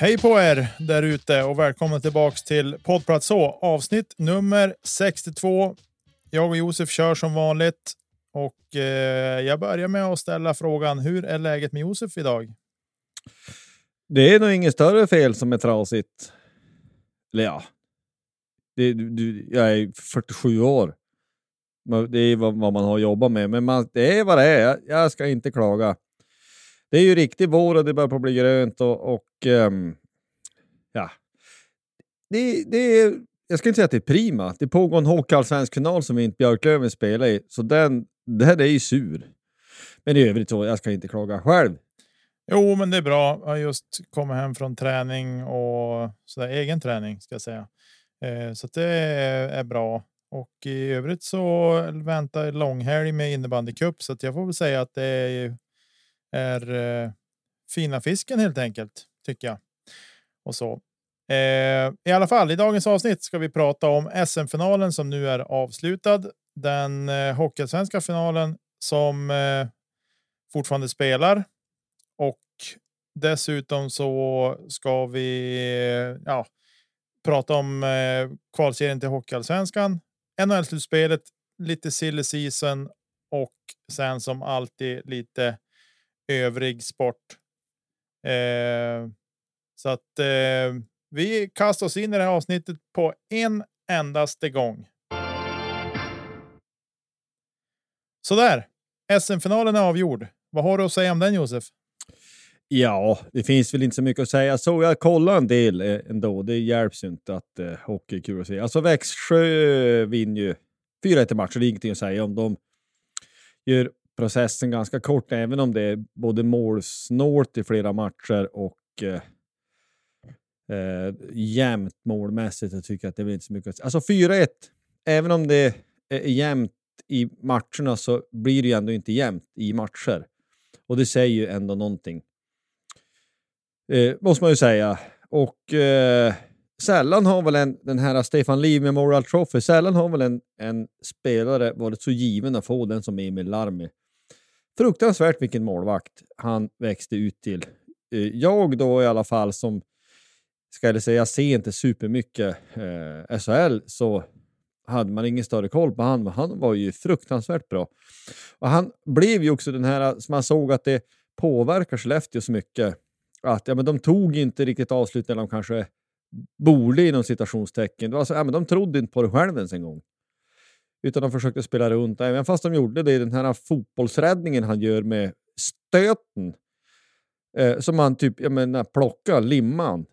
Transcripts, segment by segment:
Hej på er där ute och välkomna tillbaks till poddplats så avsnitt nummer 62. Jag och Josef kör som vanligt och eh, jag börjar med att ställa frågan. Hur är läget med Josef idag? Det är nog inget större fel som är trasigt. Eller ja, det, du, jag är 47 år. Det är vad, vad man har jobbat med, men man, det är vad det är. Jag, jag ska inte klaga. Det är ju riktig vår och det börjar på bli grönt och, och um, ja. Det, det är, jag ska inte säga att det är prima. Det pågår en hockeyallsvensk final som inte Björklöven spelar i, så den, den är ju sur. Men i övrigt så, jag ska inte klaga själv. Jo, men det är bra. Jag har just kommit hem från träning och så där, egen träning ska jag säga. Eh, så det är bra. Och i övrigt så väntar långhelg med innebandycup så att jag får väl säga att det är, är eh, fina fisken helt enkelt tycker jag. Och så. Eh, I alla fall, i dagens avsnitt ska vi prata om SM-finalen som nu är avslutad. Den eh, hockeyallsvenska finalen som eh, fortfarande spelar. Och dessutom så ska vi eh, ja, prata om eh, kvalserien till Hockeyallsvenskan, NHL-slutspelet, lite silly season och sen som alltid lite övrig sport. Eh, så att eh, vi kastar oss in i det här avsnittet på en endaste gång. Så där. SM-finalen är avgjord. Vad har du att säga om den Josef? Ja, det finns väl inte så mycket att säga. Så jag kollar en del eh, ändå. Det hjälps ju inte att eh, hockey är kul att se. Alltså Växjö vinner ju 4-1 i matcher. Det är ingenting att säga om. De gör processen ganska kort, även om det är både målsnålt i flera matcher och eh, eh, jämnt målmässigt. Jag tycker att det är inte så mycket att säga. Alltså 4-1, även om det är jämnt i matcherna så blir det ju ändå inte jämnt i matcher. Och det säger ju ändå någonting. Eh, måste man ju säga. Och eh, sällan har väl en, den här Stefan Liv Memorial Trophy, sällan har väl en, en spelare varit så given att få den som Emil Larmi. Fruktansvärt vilken målvakt han växte ut till. Eh, jag då i alla fall som, ska jag säga, jag ser inte supermycket eh, SHL, så hade man ingen större koll på honom. Han var ju fruktansvärt bra. Och han blev ju också den här eh, som man såg att det påverkar Skellefteå så mycket att ja, men de tog inte riktigt avslut när de kanske borde inom citationstecken. Alltså, ja, men de trodde inte på det själva ens en gång. Utan de försökte spela runt. Även fast de gjorde det i den här fotbollsräddningen han gör med stöten. Eh, som han typ jag menar, plockar limman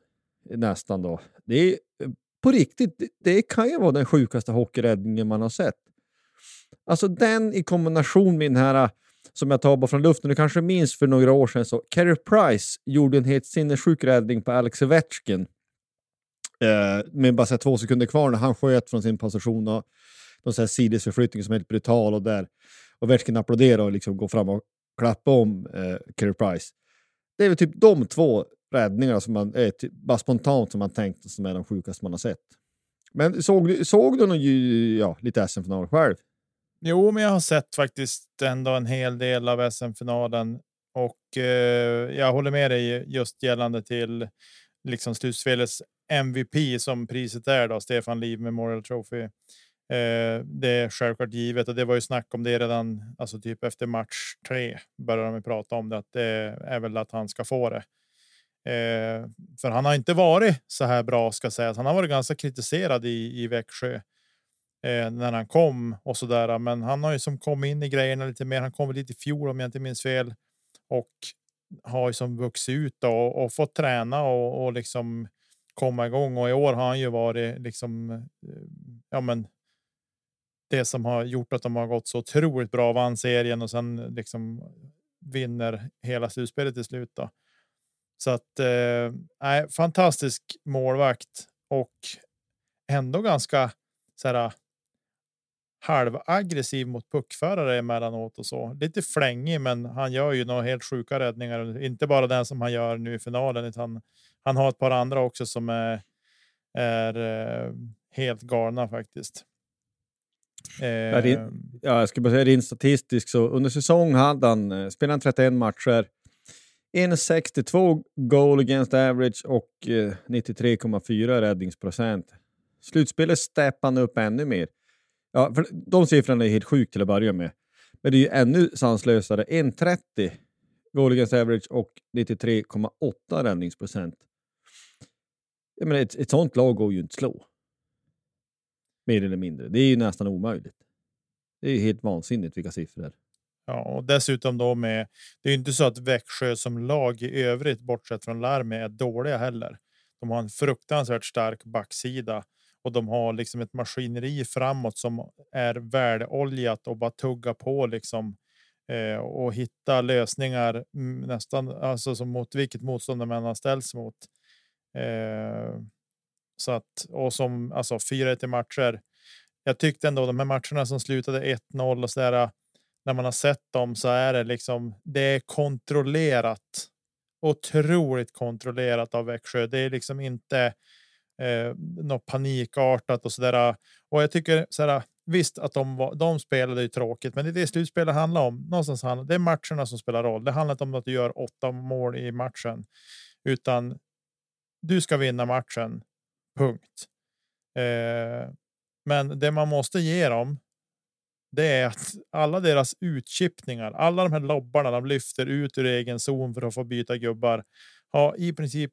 nästan då. Det är eh, på riktigt, det, det kan ju vara den sjukaste hockeyräddningen man har sett. Alltså den i kombination med den här eh, som jag tar bara från luften. Du kanske minns för några år sedan så Carey Price gjorde en helt sinnessjuk räddning på Alex Ovechkin. Eh, med bara så två sekunder kvar när han sköt från sin position och någon sidesförflyttning som är helt brutal och där och Ovechkin applåderar och liksom går fram och klappar om eh, Carey Price. Det är väl typ de två räddningarna som man är typ, bara spontant som man tänkt som är de sjukaste man har sett. Men såg, såg du någon, ja, lite SM-final själv? Jo, men jag har sett faktiskt ändå en hel del av SM-finalen och eh, jag håller med dig just gällande till liksom slutspelets MVP som priset är då, Stefan Liv Memorial Trophy. Eh, det är självklart givet och det var ju snack om det redan, alltså typ efter match tre började de prata om det, att det är väl att han ska få det. Eh, för han har inte varit så här bra ska sägas. Han har varit ganska kritiserad i, i Växjö eh, när han kom och så där. Men han har ju som kommit in i grejerna lite mer. Han kom lite i fjol om jag inte minns fel och har ju som vuxit ut och, och fått träna och, och liksom komma igång. Och i år har han ju varit liksom. Ja, men. Det som har gjort att de har gått så otroligt bra, vann serien och sen eh, liksom vinner hela slutspelet till slut. Då. Så att eh, fantastisk målvakt och ändå ganska så här halvaggressiv mot puckförare emellanåt och så. Lite flängig, men han gör ju några helt sjuka räddningar. Inte bara den som han gör nu i finalen, utan han har ett par andra också som är, är eh, helt galna faktiskt. Uh, ja, jag ska bara säga rent statistiskt så under säsong hade han eh, spelade 31 matcher. 1,62 goal against average och eh, 93,4 räddningsprocent. Slutspelet steppade han upp ännu mer. Ja, för de siffrorna är helt sjukt till att börja med. Men det är ju ännu sanslösare. 1,30 goal against average och 93,8 räddningsprocent. Jag menar, ett, ett sånt lag går ju inte att slå. Mer eller mindre. Det är ju nästan omöjligt. Det är ju helt vansinnigt vilka siffror. Ja, och dessutom då med. Det är ju inte så att Växjö som lag i övrigt, bortsett från Larmi, är dåliga heller. De har en fruktansvärt stark backsida och de har liksom ett maskineri framåt som är väloljat och bara tugga på liksom eh, och hitta lösningar nästan alltså som mot vilket motstånd man har ställts mot. Eh, så att och som alltså 4-1 i matcher. Jag tyckte ändå de här matcherna som slutade 1-0 och så där. När man har sett dem så är det liksom. Det är kontrollerat. Otroligt kontrollerat av Växjö. Det är liksom inte eh, något panikartat och så där. Och jag tycker så här. Visst att de, var, de spelade ju tråkigt, men det är det slutspelet handlar om. Någonstans handlar, det är matcherna som spelar roll. Det handlar inte om att du gör åtta mål i matchen, utan du ska vinna matchen. Punkt. Eh, men det man måste ge dem. Det är att alla deras utchippningar, alla de här lobbarna de lyfter ut ur egen zon för att få byta gubbar har i princip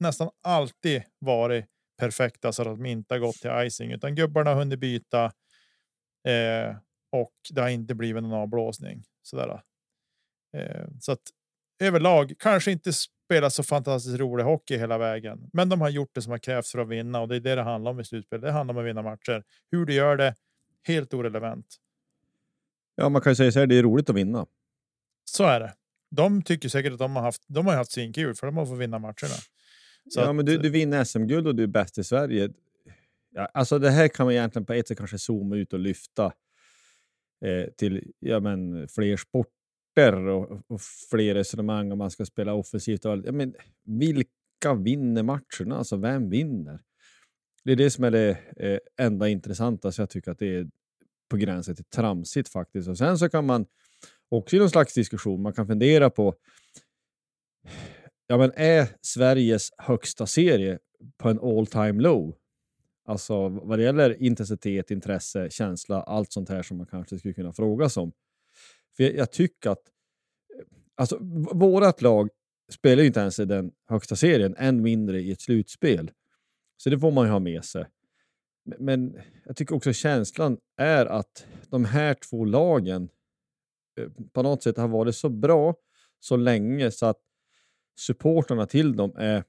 nästan alltid varit perfekta så att de inte har gått till icing utan gubbarna har hunnit byta. Eh, och det har inte blivit någon avblåsning sådär. Eh, så att överlag kanske inte spelat så fantastiskt rolig hockey hela vägen, men de har gjort det som har krävts för att vinna och det är det det handlar om i slutspel. Det handlar om att vinna matcher. Hur du gör det helt orelevant. Ja, man kan ju säga så här. Det är roligt att vinna. Så är det. De tycker säkert att de har haft. De har haft svinkul för de har fått vinna matcherna. Så ja, att, men du, du vinner SM-guld och du är bäst i Sverige. Ja, alltså det här kan man egentligen på ett sätt kanske zooma ut och lyfta eh, till ja, men, fler sporter och, och, fler resonemang om man ska spela offensivt. Och, ja, men, vilka vinner matcherna? Alltså vem vinner? Det är det som är det eh, enda intressanta, så jag tycker att det är på gränsen till tramsigt faktiskt. Och sen så kan man också i någon slags diskussion, man kan fundera på ja, men är Sveriges högsta serie på en all time low? Alltså vad det gäller intensitet, intresse, känsla, allt sånt här som man kanske skulle kunna fråga sig om. För jag, jag tycker att alltså, vårt lag spelar ju inte ens i den högsta serien, än mindre i ett slutspel. Så det får man ju ha med sig. Men jag tycker också känslan är att de här två lagen eh, på något sätt har varit så bra så länge så att supporterna till dem är,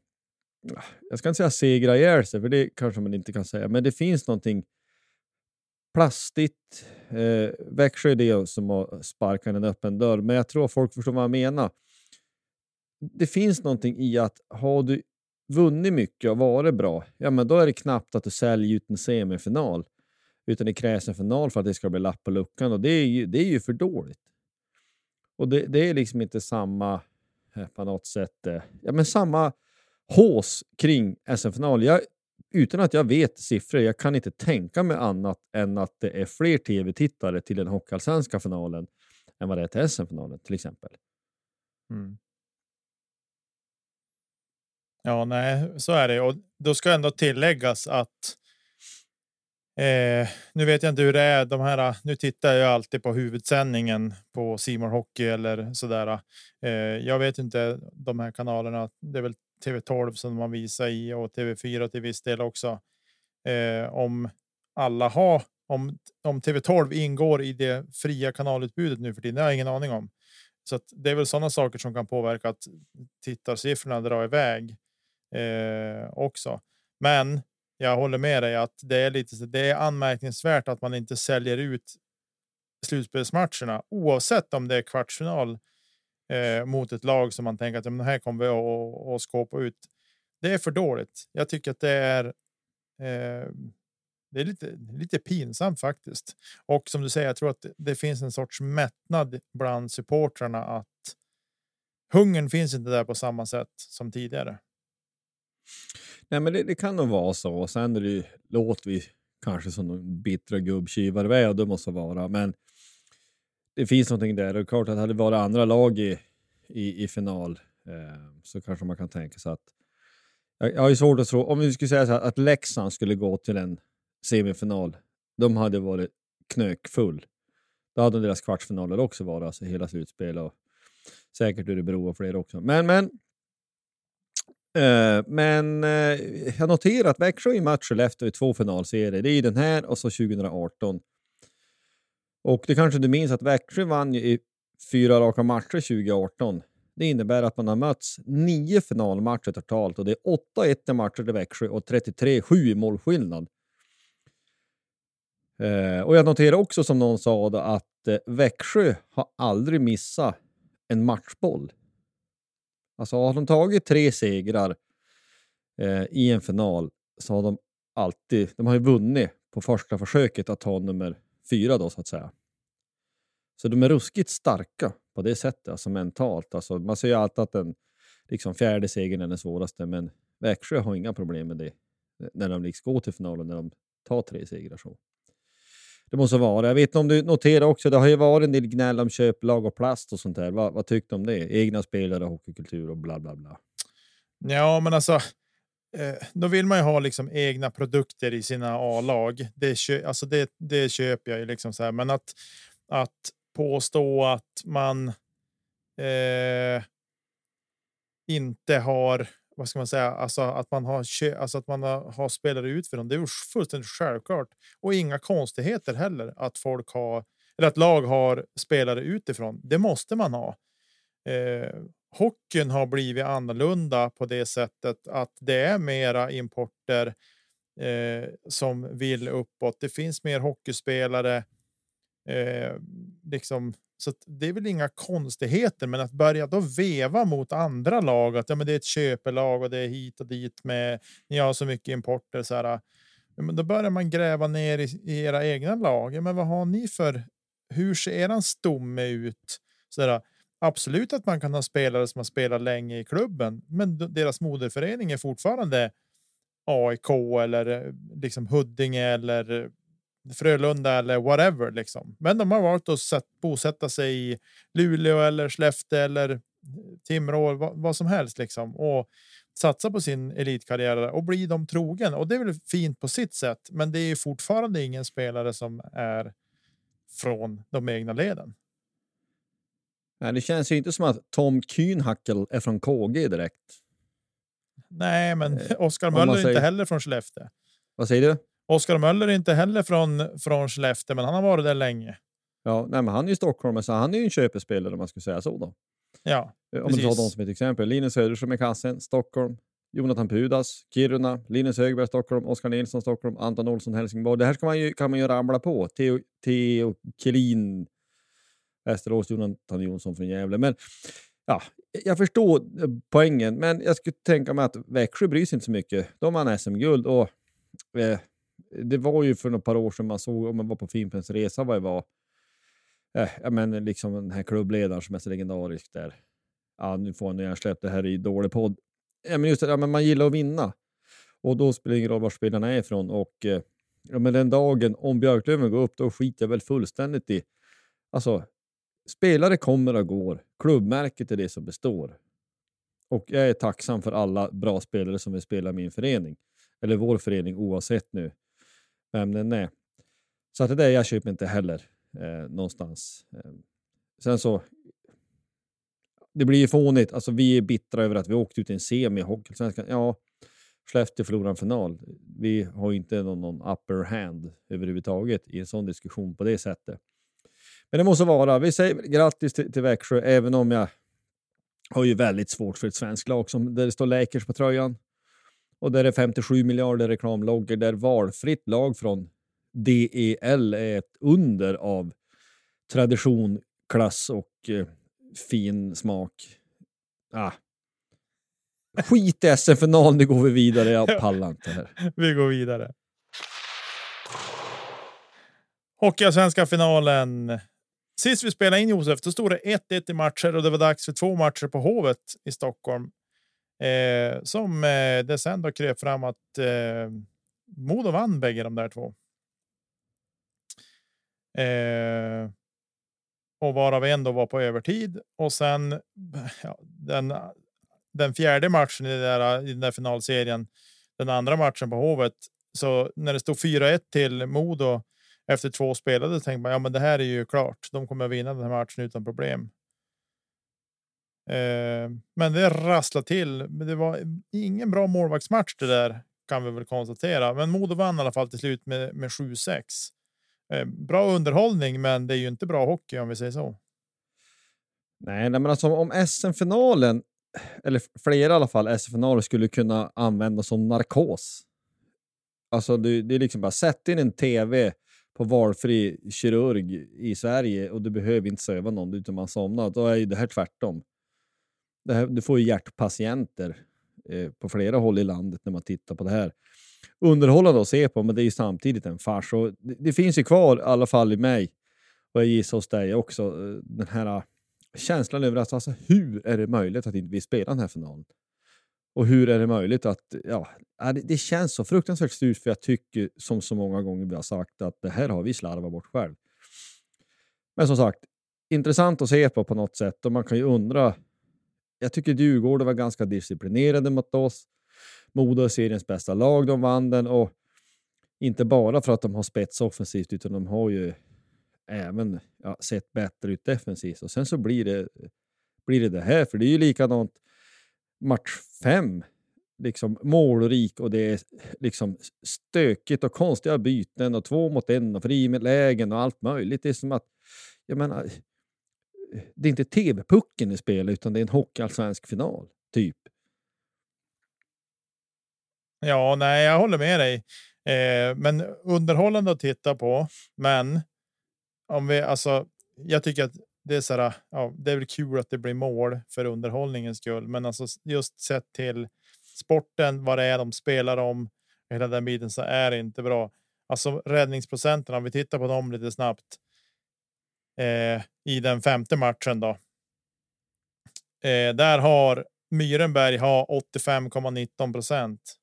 jag ska inte säga segra ihjäl sig, för det kanske man inte kan säga, men det finns någonting plastigt. Eh, Växjö är det som har sparkat en öppen dörr, men jag tror folk förstår vad jag menar. Det finns någonting i att har du vunnit mycket och varit bra, ja men då är det knappt att du säljer ut en semifinal. Utan det krävs en final för att det ska bli lapp på luckan och det är ju, det är ju för dåligt. Och det, det är liksom inte samma eh, på något sätt. Eh, ja, men samma hås kring SM-final utan att jag vet siffror, jag kan inte tänka mig annat än att det är fler tv-tittare till den hockeyallsvenska finalen än vad det är till SM-finalen till exempel. Mm. Ja, nej, så är det. Och då ska ändå tilläggas att Eh, nu vet jag inte hur det är. De här, nu tittar jag alltid på huvudsändningen på Simon Hockey eller sådär. Eh, jag vet inte de här kanalerna. Det är väl TV12 som man visar i och TV4 till viss del också. Eh, om alla har om, om TV12 ingår i det fria kanalutbudet nu för tiden. Det har jag ingen aning om. Så det är väl sådana saker som kan påverka att tittarsiffrorna drar iväg eh, också. Men jag håller med dig att det är lite. Det är anmärkningsvärt att man inte säljer ut slutspelsmatcherna oavsett om det är kvartsfinal eh, mot ett lag som man tänker att men här kommer vi att skåpa ut. Det är för dåligt. Jag tycker att det är. Eh, det är lite, lite pinsamt faktiskt. Och som du säger, jag tror att det finns en sorts mättnad bland supportrarna att hungern finns inte där på samma sätt som tidigare. Nej, men det, det, kan nog vara så. Sen är det ju, låter vi kanske som de bittra gubbtjuvar vi är och det måste vara. Men det finns någonting där. Och klart att hade det varit andra lag i, i, i final eh, så kanske man kan tänka sig att... Jag, jag har ju svårt att tro, om vi skulle säga så här, att Leksand skulle gå till en semifinal, de hade varit knökfull. Då hade deras kvartsfinaler också varit, alltså hela slutspel och säkert Örebro och fler också. Men, men Eh, men eh, jag noterar att Växjö i match Skellefteå i två finalserier. Det är den här och så 2018. Och det kanske du minns att Växjö vann ju i fyra raka matcher 2018. Det innebär att man har mötts nio finalmatcher totalt och det är 8-1 i matcher till Växjö och 33-7 i målskillnad. Eh, och jag noterar också som någon sa då, att eh, Växjö har aldrig missat en matchboll. Alltså har de tagit tre segrar eh, i en final så har de alltid, de har ju vunnit på första försöket att ta nummer fyra då så att säga. Så de är ruskigt starka på det sättet, alltså mentalt. Alltså, man säger ju alltid att den liksom, fjärde segern är den svåraste, men Växjö har inga problem med det eh, när de liksom går till finalen, när de tar tre segrar. Så. Det måste vara. Jag vet inte om du noterar också, det har ju varit en del gnäll om köplag och plast och sånt där. Vad, vad tyckte du om det? Egna spelare, hockeykultur och bla bla bla. Ja, men alltså. Eh, då vill man ju ha liksom egna produkter i sina A-lag. Det, alltså det, det köper jag ju liksom så här. Men att, att påstå att man eh, inte har vad ska man säga, alltså att man har, alltså att man har, har spelare ut för dem. Det är fullständigt självklart och inga konstigheter heller att folk har eller att lag har spelare utifrån. Det måste man ha. Eh, hockeyn har blivit annorlunda på det sättet att det är mera importer eh, som vill uppåt. Det finns mer hockeyspelare. Eh, liksom så det är väl inga konstigheter, men att börja då veva mot andra lag att ja, men det är ett köpelag och det är hit och dit med. Ni har så mycket importer så här. Ja, men då börjar man gräva ner i, i era egna lag. Ja, men vad har ni för? Hur ser eran stomme ut? Så där, absolut att man kan ha spelare som har spelat länge i klubben, men deras moderförening är fortfarande AIK eller eh, liksom Huddinge eller eh, Frölunda eller whatever liksom. Men de har valt att sätt, bosätta sig i Luleå eller Skellefteå eller eh, Timrå, vad, vad, som helst liksom och satsa på sin elitkarriär och bli dem trogen. Och det är väl fint på sitt sätt, men det är fortfarande ingen spelare som är från de egna leden. Nej, det känns ju inte som att Tom Kühnhackel är från KG direkt. Nej, men eh, Oskar Möller säger... är inte heller från Skellefteå. Vad säger du? Oskar Möller är inte heller från, från Skellefteå, men han har varit där länge. Ja, nej, men han är ju Stockholm, så han är ju en köpespelare om man skulle säga så. Då. Ja, om man tar dem som ett exempel. Linus Söderström i kassen, Stockholm. Jonathan Pudas, Kiruna, Linus Högberg, Stockholm, Oskar Nilsson, Stockholm, Anton Olsson, Helsingborg. Det här ska man ju, kan man ju ramla på. Theo, Theo Kelin, Västerås, Jonathan Jonsson från Gävle. Men ja, jag förstår poängen, men jag skulle tänka mig att Växjö bryr sig inte så mycket. De vann SM-guld och eh, det var ju för några par år sedan man såg, om man var på Fimpens resa, vad det var. Eh, men liksom den här klubbledaren som är så legendarisk där. Ja, nu får han hjärnsläpp, det här är dålig podd. Ja, men just det, ja, men man gillar att vinna. Och då spelar det ingen roll var spelarna är ifrån. Och eh, ja, men den dagen, om Björklöven går upp, då skiter jag väl fullständigt i... Alltså, spelare kommer och går. Klubbmärket är det som består. Och jag är tacksam för alla bra spelare som vill spela i min förening. Eller vår förening oavsett nu vem den är. Så att det där jag köper inte heller eh, någonstans. Eh, sen så. Det blir ju fånigt. Alltså, vi är bittra över att vi åkte ut i en semi i Hockeysvenskan. Ja, Skellefteå förlorade en final. Vi har ju inte någon, någon upper hand överhuvudtaget i en sån diskussion på det sättet. Men det måste vara. Vi säger grattis till, till Växjö, även om jag har ju väldigt svårt för ett svenskt lag som där det står Lakers på tröjan. Och där är 57 miljarder reklamloggor där valfritt lag från DEL är ett under av tradition, klass och eh, fin smak. Ah. Skit i SM-final, nu går vi vidare. Jag pallar inte här. vi går vidare. Hockeyallsvenska finalen. Sist vi spelade in Josef, då stod det 1-1 i matcher och det var dags för två matcher på Hovet i Stockholm. Eh, som eh, det sen då kröp fram att eh, Modo vann bägge de där två. Eh, och varav en då var på övertid och sen ja, den den fjärde matchen i, där, i den där finalserien, den andra matchen på Hovet, så när det stod 4-1 till Modo efter två spelade tänkte man ja, men det här är ju klart. De kommer att vinna den här matchen utan problem. Eh, men det rasslade till. Men det var ingen bra målvaktsmatch det där kan vi väl konstatera. Men Modo vann i alla fall till slut med, med 7-6. Eh, bra underhållning, men det är ju inte bra hockey om vi säger så. Nej, men alltså om SM-finalen, eller flera i alla fall, SM-finaler skulle kunna användas som narkos. Alltså det, det är liksom bara sätt in en tv på valfri kirurg i Sverige och du behöver inte söva någon utan man somnar. Då är ju det här tvärtom. Det här, du får ju hjärtpatienter eh, på flera håll i landet när man tittar på det här. Underhållande att se på, men det är ju samtidigt en fars. Och det, det finns ju kvar, i alla fall i mig, och jag gissar hos dig också, eh, den här eh, känslan över att alltså, hur är det möjligt att inte vi spelar den här finalen? Och hur är det möjligt att... Ja, det, känns så fruktansvärt surt för jag tycker som så många gånger vi har sagt att det här har vi slarvat bort själv. Men som sagt, intressant att se på på något sätt och man kan ju undra. Jag tycker Djurgården var ganska disciplinerade mot oss. Modo är seriens bästa lag, de vann den och inte bara för att de har spets offensivt utan de har ju även ja, sett bättre ut defensivt. Och sen så blir det, blir det det här, för det är ju likadant match fem. Liksom målrik och det är liksom stökigt och konstiga byten och två mot en och frilägen och allt möjligt. Det är som att, jag menar, det är inte tv-pucken i spel utan det är en hockeyallsvensk final, typ. Ja, nej, jag håller med dig. Eh, men underhållande att titta på. Men om vi alltså, jag tycker att det är så här, ja, det är väl kul att det blir mål för underhållningens skull, men alltså just sett till sporten, vad det är de spelar om, hela den biten så är det inte bra. Alltså räddningsprocenten, om vi tittar på dem lite snabbt. Eh, I den femte matchen då. Eh, där har Myrenberg har 85,19 procent.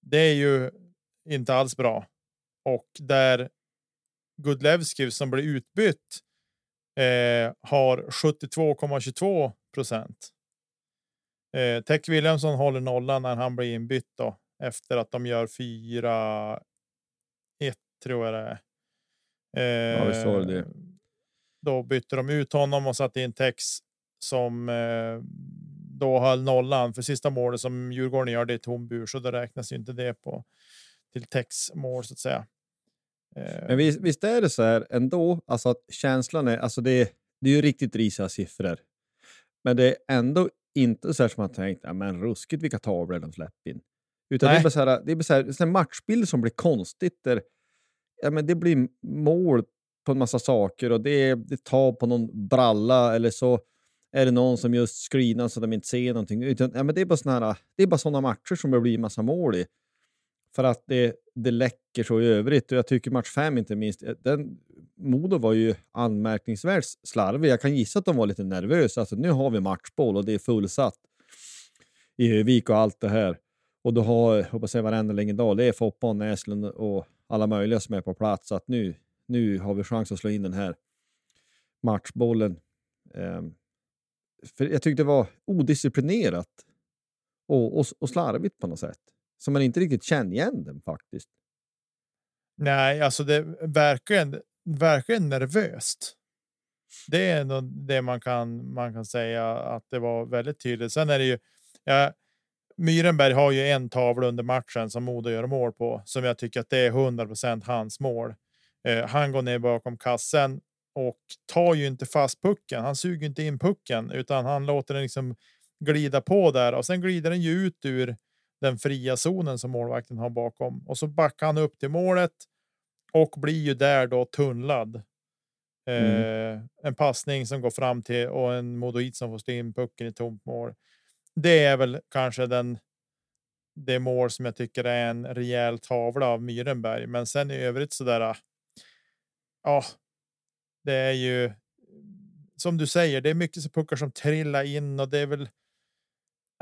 Det är ju inte alls bra och där Gudlevskij som blir utbytt eh, har 72,22 procent. Eh, Tech Williamson håller nollan när han blir inbytt då efter att de gör 4-1 tror jag det är. Eh, ja, visst var det. Eh, då bytte de ut honom och satte in Tex som eh, då höll nollan för sista målet som Djurgården gör det i tom bur, så då räknas ju inte det på till Tex mål så att säga. Eh, Men visst, visst, är det så här ändå, alltså att känslan är, alltså det, det är ju riktigt risiga siffror. Men det är ändå inte så här som man tänkt, ja, men ruskigt vilka tavlor de släpper in. Utan Nej. det är bara så här, det är bara så här, här matchbild som blir konstigt där ja, men det blir mål på en massa saker och det, det tar på någon bralla eller så är det någon som just screenar så de inte ser någonting. Utan, ja, men det är bara såna det är bara sådana matcher som det blir massa mål i. För att det, det läcker så i övrigt. Och jag tycker match fem inte minst, eh, den, Modo var ju anmärkningsvärt slarvig. Jag kan gissa att de var lite nervösa. Alltså, nu har vi matchboll och det är fullsatt i Övik och allt det här. Och då har, hoppas jag, varenda legendar. det är Foppa och Näslund och alla möjliga som är på plats. Så att nu, nu har vi chans att slå in den här matchbollen. Um, för jag tyckte det var odisciplinerat och, och, och slarvigt på något sätt. Så man inte riktigt känner igen den faktiskt. Nej, alltså det verkligen, verkligen nervöst. Det är ändå det man kan, man kan säga att det var väldigt tydligt. Sen är det ju. Ja, Myrenberg har ju en tavla under matchen som Modo gör mål på som jag tycker att det är 100 hans mål. Eh, han går ner bakom kassen och tar ju inte fast pucken. Han suger inte in pucken utan han låter den liksom glida på där och sen glider den ju ut ur den fria zonen som målvakten har bakom och så backar han upp till målet och blir ju där då tunnlad. Mm. Eh, en passning som går fram till och en Modoit som får stå in pucken i tomt mål. Det är väl kanske den. Det mål som jag tycker är en rejäl tavla av Myrenberg, men sen i övrigt så där. Ja, det är ju som du säger, det är mycket puckar som trillar in och det är väl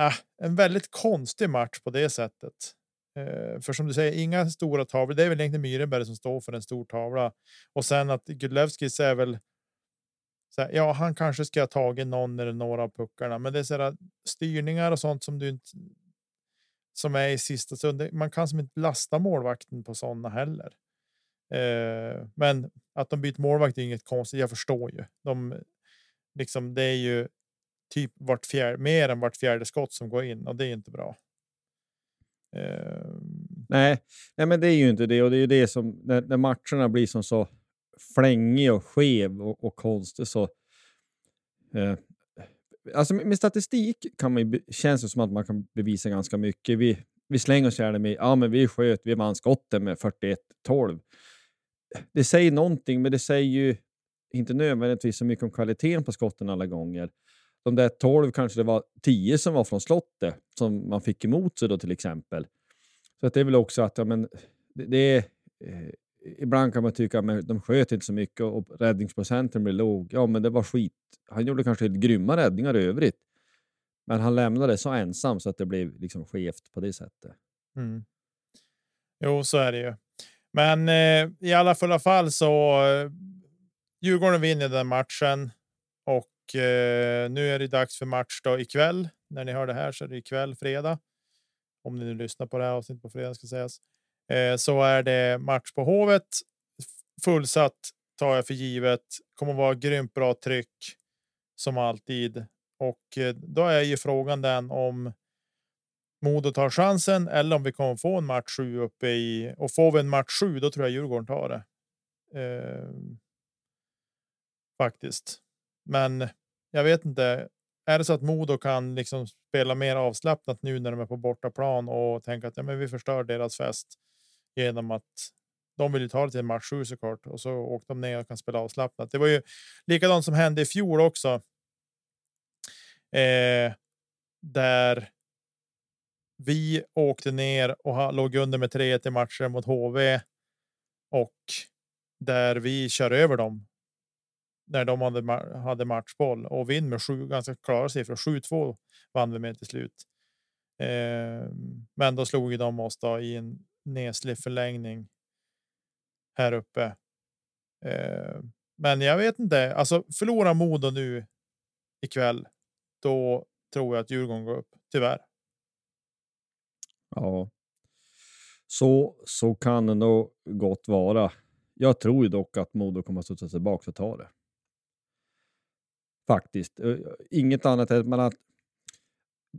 äh, en väldigt konstig match på det sättet. Eh, för som du säger, inga stora tavlor. Det är väl egentligen Myrenberg som står för en stor tavla och sen att Gudlevskis är väl. så här, ja, han kanske ska ha tagit någon eller några av puckarna, men det är så här, styrningar och sånt som du inte. Som är i sista stund. Man kan som inte lasta målvakten på sådana heller. Eh, men att de byter målvakt är inget konstigt. Jag förstår ju. De liksom, det är ju typ vart fjärde, mer än vart fjärde skott som går in och det är inte bra. Ehm. Nej, nej, men det är ju inte det och det är ju det som när, när matcherna blir som så flängig och skev och, och konstig så. Eh, alltså med, med, statistik kan man känns det som att man kan bevisa ganska mycket. Vi, vi slänger oss gärna med ja, men vi sköt, vi vann skotten med 41-12. Det säger någonting, men det säger ju inte nödvändigtvis så mycket om kvaliteten på skotten alla gånger. De där 12 kanske det var 10 som var från slottet som man fick emot sig då till exempel. Så att det är väl också att ja, men, det, det är, eh, ibland kan man tycka att de sköt inte så mycket och räddningsprocenten blir låg. Ja, men det var skit. Han gjorde kanske grymma räddningar i övrigt. Men han lämnade så ensam så att det blev liksom skevt på det sättet. Mm. Jo, så är det ju. Men eh, i alla fulla fall så eh, Djurgården vinner den matchen och eh, nu är det dags för match då ikväll. När ni hör det här så är det ikväll fredag. Om ni nu lyssnar på det här avsnittet på fredag ska sägas. Eh, så är det match på Hovet. Fullsatt tar jag för givet. Kommer vara grymt bra tryck som alltid. Och eh, då är ju frågan den om Modo tar chansen eller om vi kommer få en match sju uppe i och får vi en match sju, då tror jag Djurgården tar det. Eh, faktiskt, men jag vet inte. Är det så att Modo kan liksom spela mer avslappnat nu när de är på bortaplan och tänka att ja, men vi förstör deras fest genom att de vill ju ta det till match sju såklart och så åkte de ner och kan spela avslappnat. Det var ju likadant som hände i fjol också. Eh, där vi åkte ner och låg under med 3 i matcher mot HV och där vi kör över dem. När de hade, hade matchboll och vinn med sju ganska klara siffror. 7-2 vann vi med till slut. Eh, men då slog de oss då i en neslig förlängning här uppe. Eh, men jag vet inte, alltså förlora Modo nu ikväll. Då tror jag att Djurgården går upp, tyvärr. Ja, så, så kan det nog gott vara. Jag tror ju dock att Modo kommer att studsa tillbaka och ta det. Faktiskt. Eh, inget annat än att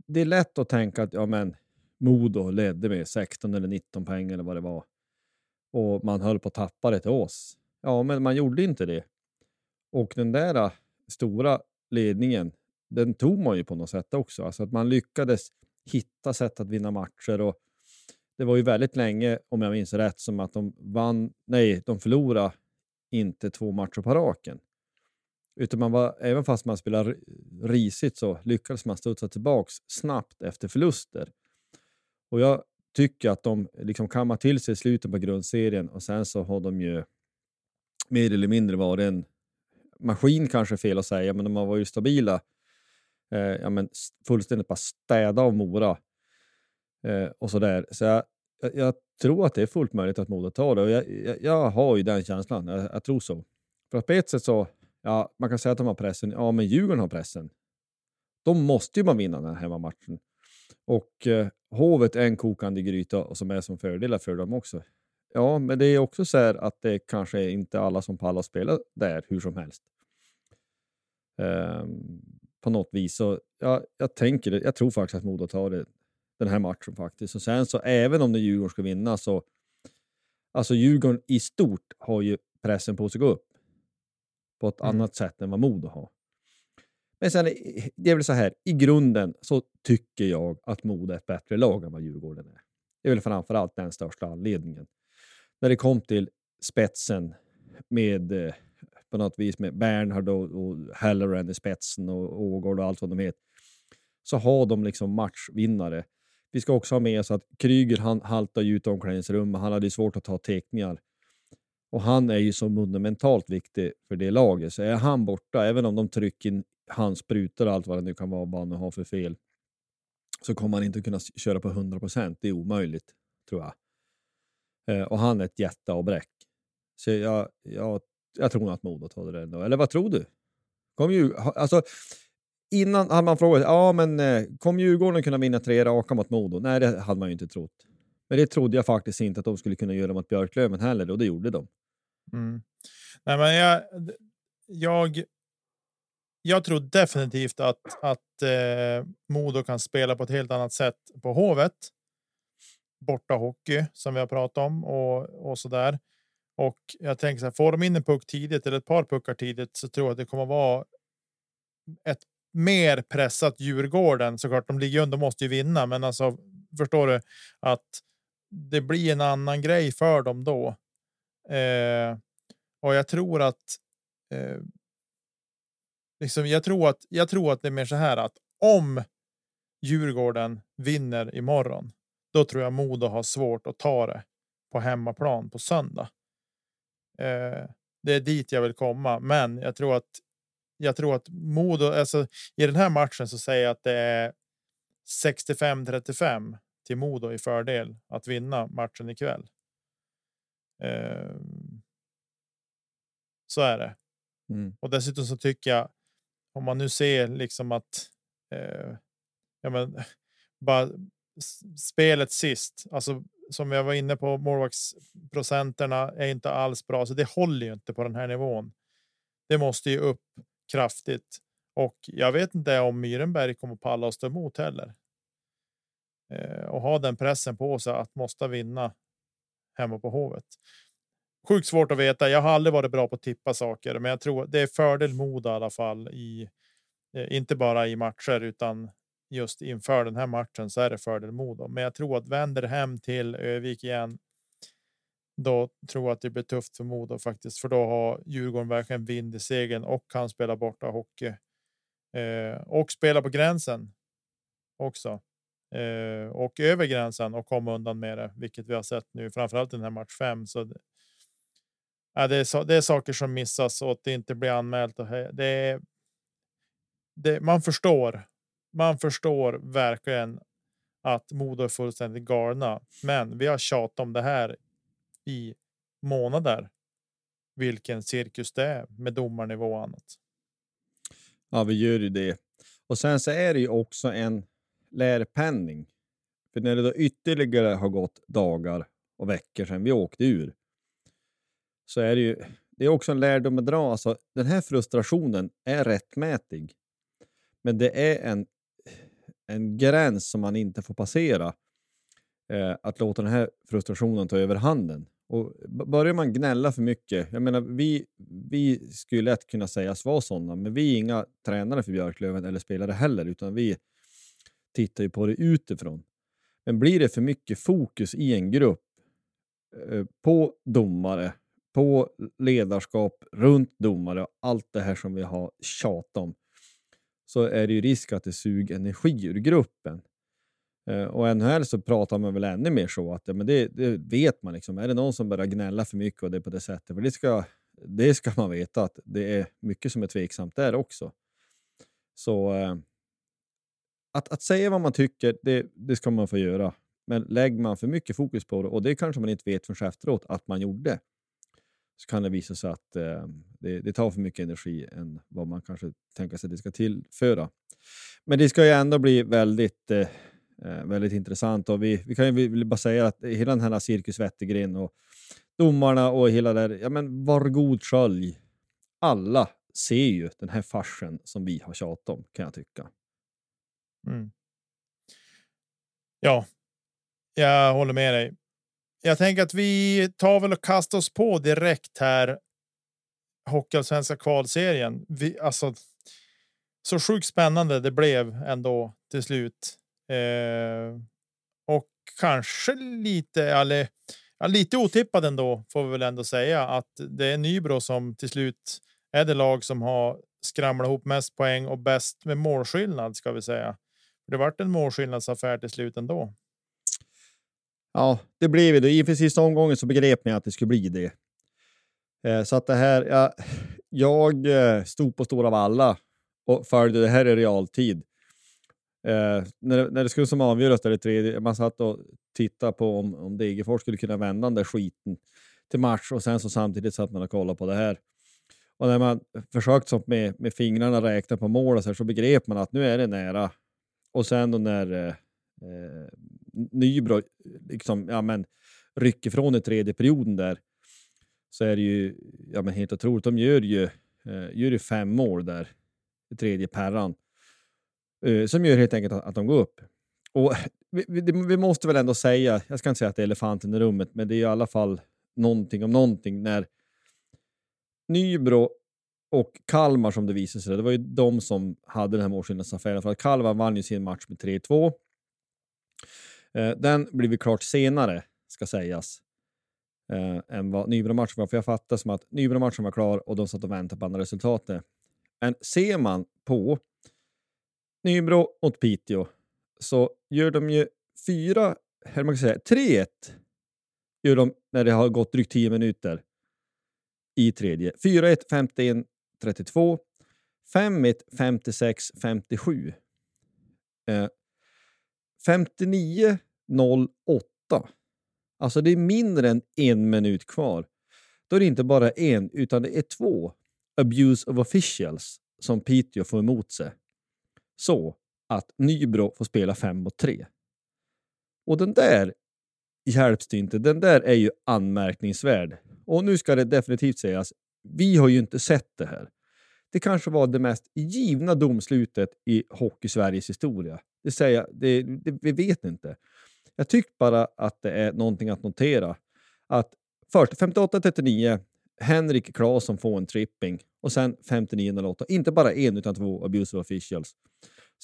det är lätt att tänka att ja, men Modo ledde med 16 eller 19 poäng eller vad det var. Och man höll på att tappa det till oss. Ja, men man gjorde inte det. Och den där eh, stora ledningen, den tog man ju på något sätt också. Alltså att man lyckades hitta sätt att vinna matcher. Och det var ju väldigt länge, om jag minns rätt, som att de vann, nej, de förlorade inte två matcher på raken. Utan man var, även fast man spelade risigt så lyckades man studsa tillbaka snabbt efter förluster. Och jag tycker att de liksom kammar till sig i slutet på grundserien och sen så har de ju mer eller mindre varit en maskin kanske fel att säga, men de har varit stabila. Eh, ja, men fullständigt bara städa av Mora eh, och så där. Så jag, jag, jag, tror att det är fullt möjligt att Modo tar det och jag, jag, jag har ju den känslan. Jag, jag, tror så. För att på ett sätt så, ja, man kan säga att de har pressen. Ja, men Djurgården har pressen. De måste ju man vinna den här hemmamatchen. Och eh, Hovet är en kokande gryta och som är som fördelar för dem också. Ja, men det är också så här att det kanske är inte alla som pallar spela där hur som helst. Um, på något vis. Så ja, jag tänker det. Jag tror faktiskt att Modo tar det, den här matchen faktiskt. Och sen så även om det Djurgården ska vinna så. Alltså Djurgården i stort har ju pressen på sig att gå upp. På ett mm. annat sätt än vad Modo har. Men sen, det är väl så här, i grunden så tycker jag att Modo är ett bättre lag än vad Djurgården är. Det är väl framför allt den största anledningen. När det kom till spetsen med eh, på något vis med Bernhard och, och Halloran i spetsen och Ågård och allt vad de heter. Så har de liksom matchvinnare. Vi ska också ha med oss att Kryger han haltar ut omklädningsrummet. Han hade svårt att ta teckningar. Och han är ju så monumentalt viktig för det laget. Så är han borta, även om de trycker in hans sprutor och allt vad det nu kan vara, vad han har för fel, så kommer han inte kunna köra på 100 procent. Det är omöjligt, tror jag. Eh, och han är ett jätteavbräck. Så jag, jag, jag tror nog att Modo tar det ändå. Eller vad tror du? Kom ju, alltså, innan hade man frågat, ja men eh, kommer Djurgården kunna vinna tre raka mot Modo? Nej, det hade man ju inte trott. Men det trodde jag faktiskt inte att de skulle kunna göra mot Björklöven heller och det gjorde de. Mm. Nej, men jag, jag, jag tror definitivt att, att eh, Modo kan spela på ett helt annat sätt på Hovet. Borta hockey som vi har pratat om och, och så där. Och jag tänker så här, får de in en puck tidigt eller ett par puckar tidigt så tror jag att det kommer vara ett mer pressat Djurgården. Såklart, de ligger under, måste ju vinna, men alltså förstår du att det blir en annan grej för dem då. Eh, och jag tror att. Eh, liksom, jag tror att jag tror att det är mer så här att om Djurgården vinner imorgon, då tror jag Modo har svårt att ta det på hemmaplan på söndag. Eh, det är dit jag vill komma, men jag tror att jag tror att Modo, alltså i den här matchen så säger jag att det är 65 35 till Modo i fördel att vinna matchen ikväll. Eh, så är det. Mm. Och dessutom så tycker jag om man nu ser liksom att. Eh, ja, men bara spelet sist, alltså som jag var inne på, målvaktsprocenterna är inte alls bra, så det håller ju inte på den här nivån. Det måste ju upp kraftigt och jag vet inte om Myrenberg kommer palla och stå emot heller. Eh, och ha den pressen på sig att måste vinna hemma på Hovet. Sjukt svårt att veta. Jag har aldrig varit bra på att tippa saker, men jag tror det är fördel Modo i alla fall i eh, inte bara i matcher utan just inför den här matchen så är det fördel Modo. Men jag tror att vänder hem till Övik igen. Då tror jag att det blir tufft för Modo faktiskt, för då har Djurgården verkligen vind i segern och kan spela borta hockey eh, och spela på gränsen också Eh, och över gränsen och komma undan med det, vilket vi har sett nu, framförallt i den här match 5. Så det, ja, det, är, det är saker som missas och att det inte blir anmält. Och det är, det, man förstår man förstår verkligen att Modo är fullständigt galna. Men vi har tjatat om det här i månader. Vilken cirkus det är med domarnivå och annat. Ja, vi gör ju det. Och sen så är det ju också en lärpenning. För när det då ytterligare har gått dagar och veckor sedan vi åkte ur så är det ju det är också en lärdom att dra. Alltså, den här frustrationen är rättmätig. Men det är en en gräns som man inte får passera. Eh, att låta den här frustrationen ta över handen. Och börjar man gnälla för mycket, jag menar vi, vi skulle lätt kunna sägas vara sådana, men vi är inga tränare för Björklöven eller spelare heller, utan vi tittar ju på det utifrån. Men blir det för mycket fokus i en grupp eh, på domare, på ledarskap, runt domare och allt det här som vi har tjatat om, så är det ju risk att det suger energi ur gruppen. Eh, och NHL så pratar man väl ännu mer så att ja, men det, det, vet man. Liksom. Är det någon som börjar gnälla för mycket och det är på det sättet, för det ska, det ska man veta att det är mycket som är tveksamt där också. Så eh, att, att säga vad man tycker, det, det ska man få göra. Men lägger man för mycket fokus på det, och det kanske man inte vet förrän efteråt att man gjorde, så kan det visa sig att eh, det, det, tar för mycket energi än vad man kanske tänker sig att det ska tillföra. Men det ska ju ändå bli väldigt, eh, eh väldigt intressant och vi, vi kan ju bara säga att hela den här Cirkus Wettergren och domarna och hela där, ja men var god skölj. Alla ser ju den här farsen som vi har tjatat om kan jag tycka. Mm. Ja, jag håller med dig. Jag tänker att vi tar väl och kastar oss på direkt här. Hockeyallsvenska kvalserien. Vi, alltså, så sjukt spännande det blev ändå till slut. Eh, och kanske lite, eller, ja, lite otippad ändå får vi väl ändå säga att det är Nybro som till slut är det lag som har skramlat ihop mest poäng och bäst med målskillnad ska vi säga. Det vart en målskillnadsaffär till slut ändå. Ja, det blev det. Inför sista omgången så begrep ni att det skulle bli det. Eh, så att det här, ja, jag eh, stod på Stora Valla och följde det här i realtid. Eh, när, det, när det skulle som avgöras där i tredje, man satt och tittade på om, om Degerfors skulle kunna vända den där skiten till match och sen så samtidigt satt man och kollade på det här. Och när man försökt med, med fingrarna räkna på mål så, här, så begrep man att nu är det nära. Och sen då när eh, eh, Nybro liksom, ja, men, rycker från i tredje perioden där så är det ju ja, men helt otroligt. De gör ju, eh, gör ju fem mål där i tredje perran eh, som gör helt enkelt att, att de går upp. Och vi, vi, vi, måste väl ändå säga, jag ska inte säga att det är elefanten i rummet, men det är i alla fall någonting om någonting när Nybro och Kalmar som det visade sig, det var ju de som hade den här målskillnadsaffären. För att Kalmar vann ju sin match med 3-2. Eh, den blev ju klart senare, ska sägas, eh, än vad Nybro-matchen var. För jag fattar som att Nybro-matchen var klar och de satt och väntade på andra resultatet. Men ser man på Nybro mot Piteå så gör de ju fyra, eller man kan säga 3-1 gör de när det har gått drygt 10 minuter i tredje. 4-1, 51, 32. 5-1, 56, 57. Eh, 59, 08. Alltså det är mindre än en minut kvar. Då är det inte bara en, utan det är två abuse of officials som Piteå får emot sig. Så att Nybro får spela 5 mot 3. Och den där hjälps det inte. Den där är ju anmärkningsvärd. Och nu ska det definitivt sägas, vi har ju inte sett det här. Det kanske var det mest givna domslutet i Hockey-Sveriges historia. Det säger det, det, vi vet inte. Jag tycker bara att det är någonting att notera. Att först 58-39, Henrik Claesson får en tripping och sen 59-08. Inte bara en utan två abusive officials.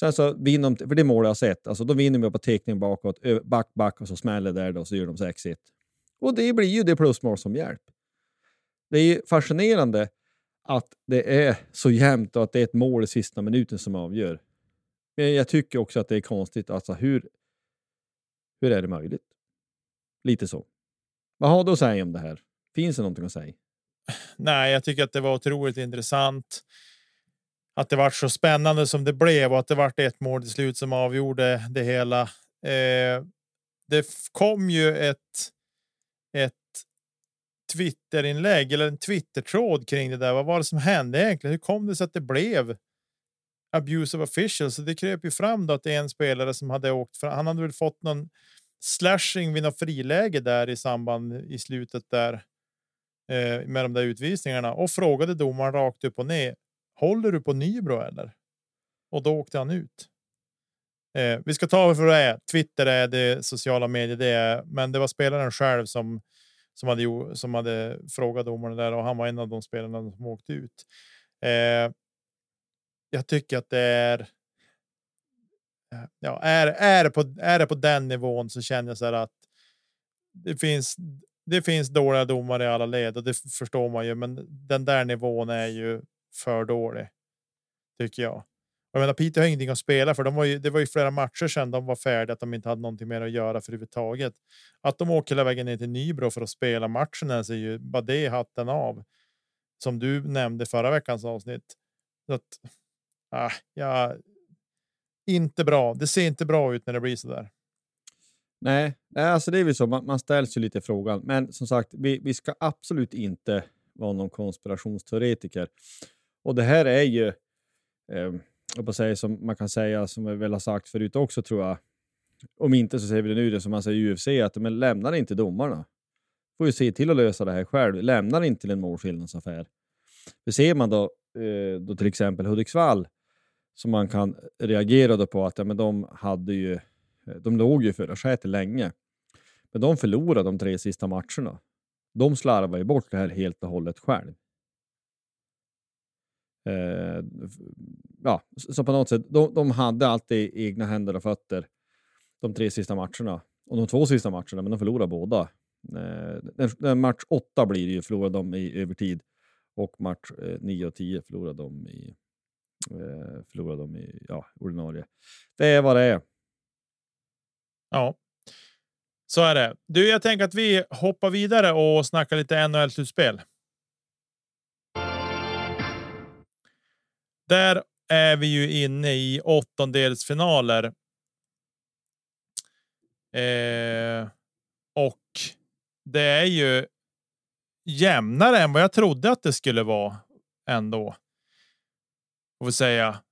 Sen så vinner de, för det mål jag har sett, alltså då vinner de på teckning bakåt, back, back och så smäller det där och så gör de 6-1. Och det blir ju det plusmål som hjälp. Det är fascinerande att det är så jämnt och att det är ett mål i sista minuten som avgör. Men jag tycker också att det är konstigt. Alltså hur, hur är det möjligt? Lite så. Vad har du att säga om det här? Finns det någonting att säga? Nej, jag tycker att det var otroligt intressant. Att det var så spännande som det blev och att det var ett mål till slut som avgjorde det hela. Eh, det kom ju ett. Ett Twitterinlägg eller en Twittertråd kring det där. Vad var det som hände egentligen? Hur kom det sig att det blev abuse of officials? Så det kröp ju fram då att det är en spelare som hade åkt. För han hade väl fått någon slashing vid något friläge där i samband i slutet där eh, med de där utvisningarna och frågade domaren rakt upp och ner. Håller du på Nybro eller? Och då åkte han ut. Eh, vi ska ta för det är. Twitter är det sociala medier, det är, men det var spelaren själv som som hade, som hade frågat domarna där och han var en av de spelarna som åkte ut. Eh, jag tycker att det är. Ja, är, är, det på, är det på den nivån så känner jag så här att det finns. Det finns dåliga domare i alla led och det förstår man ju, men den där nivån är ju för dålig. Tycker jag. Jag menar, Peter har ingenting att spela för. De var ju, det var ju flera matcher sedan de var färdiga, att de inte hade någonting mer att göra för överhuvudtaget. Att de åker hela vägen ner till Nybro för att spela matchen är ju bara det hatten av. Som du nämnde förra veckans avsnitt. Så att, ah, ja, inte bra. Det ser inte bra ut när det blir så där. Nej, alltså det är väl så. Man, man ställs ju lite frågan. Men som sagt, vi, vi ska absolut inte vara någon konspirationsteoretiker. Och det här är ju eh, på säga, som man kan säga, som vi väl har sagt förut också tror jag. Om inte så säger vi det nu, det som man säger i UFC, att men lämnar inte domarna. Får ju se till att lösa det här själv. Lämnar inte till en målskillnadsaffär. Det ser man då, eh, då till exempel Hudiksvall, som man kan reagera då på att ja, men de hade ju, eh, de låg ju för skätet länge. Men de förlorade de tre sista matcherna. De slarvade ju bort det här helt och hållet själv. Eh, Ja, så på något sätt, de, de hade alltid egna händer och fötter de tre sista matcherna. Och de två sista matcherna, men de förlorade båda. Eh, den, den match åtta blir det ju, förlorade de i övertid. Och match eh, och 10 förlorade de i, eh, förlorade de i ja, ordinarie. Det är vad det är. Ja, så är det. Du, jag tänker att vi hoppar vidare och snackar lite NHL-slutspel. Där är vi ju inne i åttondelsfinaler. Eh, och det är ju jämnare än vad jag trodde att det skulle vara. ändå. Får säga.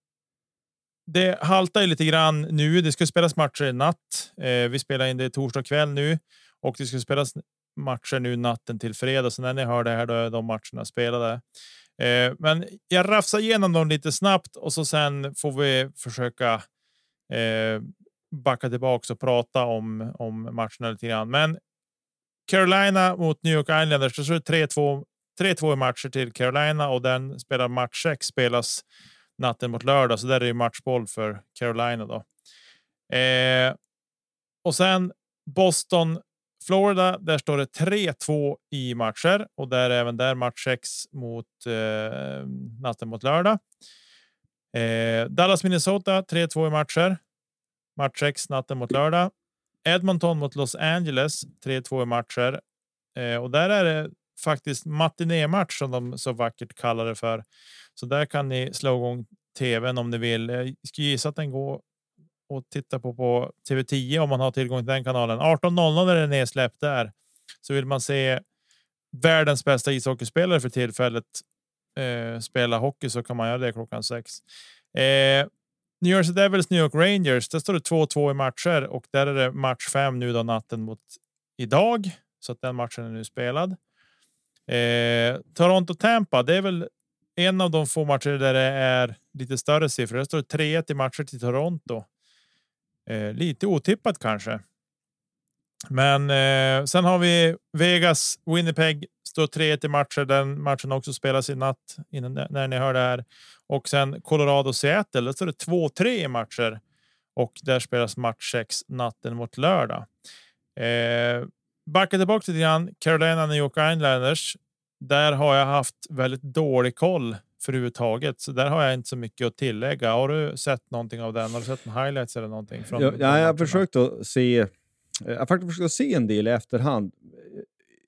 Det haltar ju lite grann nu. Det ska spelas matcher i natt. Eh, vi spelar in det torsdag kväll nu och det ska spelas matcher nu natten till fredag. Så när ni hör det här, då är de matcherna spelade. Eh, men jag rafsar igenom dem lite snabbt och så sen får vi försöka eh, backa tillbaka och prata om om matcherna lite grann. Men Carolina mot New York Islanders. Så är det 3-2 3-2 i matcher till Carolina och den spelar match 6 spelas natten mot lördag, så där är det matchboll för Carolina då. Eh, och sen Boston, Florida. Där står det 3-2 i matcher och där även där match 6 mot eh, natten mot lördag. Eh, Dallas, Minnesota 3-2 i matcher. Match 6 natten mot lördag. Edmonton mot Los Angeles 3-2 i matcher eh, och där är det faktiskt matinématch som de så vackert kallar det för. Så där kan ni slå igång tvn om ni vill. Jag skulle gissa att den går och titta på på TV10 om man har tillgång till den kanalen. 18.00 är det nedsläppt där. Så vill man se världens bästa ishockeyspelare för tillfället eh, spela hockey så kan man göra det klockan sex. Eh, New Jersey Devils, New York Rangers. Där står det 2-2 i matcher och där är det match fem nu då natten mot idag. Så att den matchen är nu spelad. Eh, Toronto Tampa. Det är väl en av de få matcher där det är lite större siffror. Det står 3-1 i matcher till Toronto. Eh, lite otippat kanske. Men eh, sen har vi Vegas Winnipeg står 3-1 i matcher. Den matchen också spelas i natt innan när ni hör det här. Och sen Colorado Seattle. Där står det 2-3 i matcher och där spelas match 6 natten mot lördag. Eh, backa tillbaka lite grann. Carolina New York Islanders. Där har jag haft väldigt dålig koll för överhuvudtaget, så där har jag inte så mycket att tillägga. Har du sett någonting av den? Har du sett en highlights eller någonting? Från ja, ja, jag har försökt att se. Jag har faktiskt försökt se en del i efterhand.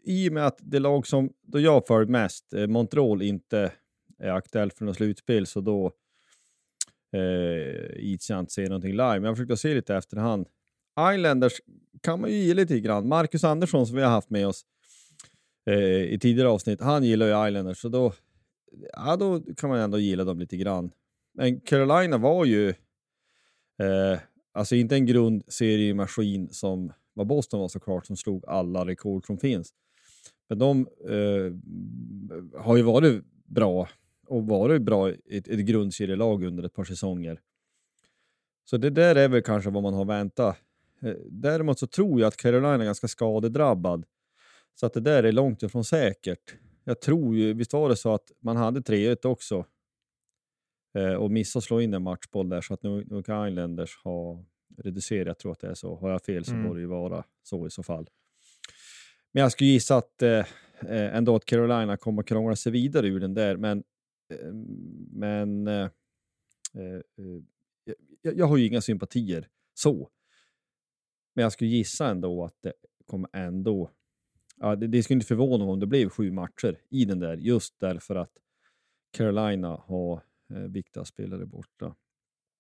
I och med att det lag som då jag följt mest, eh, Montreal, inte är aktuellt för något slutspel, så då eh, jag inte se någonting live. Men jag har försökt att se lite efterhand. Islanders kan man ju gilla lite grann. Marcus Andersson som vi har haft med oss eh, i tidigare avsnitt, han gillar ju Islanders, så då, ja, då kan man ändå gilla dem lite grann. Men Carolina var ju eh, alltså inte en grundseriemaskin som vad Boston var såklart, som slog alla rekord som finns. Men de eh, har ju varit bra och varit bra i ett, ett grundserielag under ett par säsonger. Så det där är väl kanske vad man har väntat. Eh, däremot så tror jag att Carolina är ganska skadedrabbad. Så att det där är långt ifrån säkert. Jag tror ju, visst var det så att man hade 3-1 också eh, och missade att slå in en matchboll där så att nu, nu kan Islanders ha reducerat. Jag tror att det är så. Har jag fel så mm. borde det ju vara så i så fall. Men jag skulle gissa att eh, eh ändå att Carolina kommer att krångla sig vidare ur den där. Men, eh, men eh, jag, jag, har ju inga sympatier så. Men jag skulle gissa ändå att det kommer ändå... Ja, det, det skulle inte förvåna mig om det blev sju matcher i den där, just därför att Carolina har eh, viktiga spelare borta.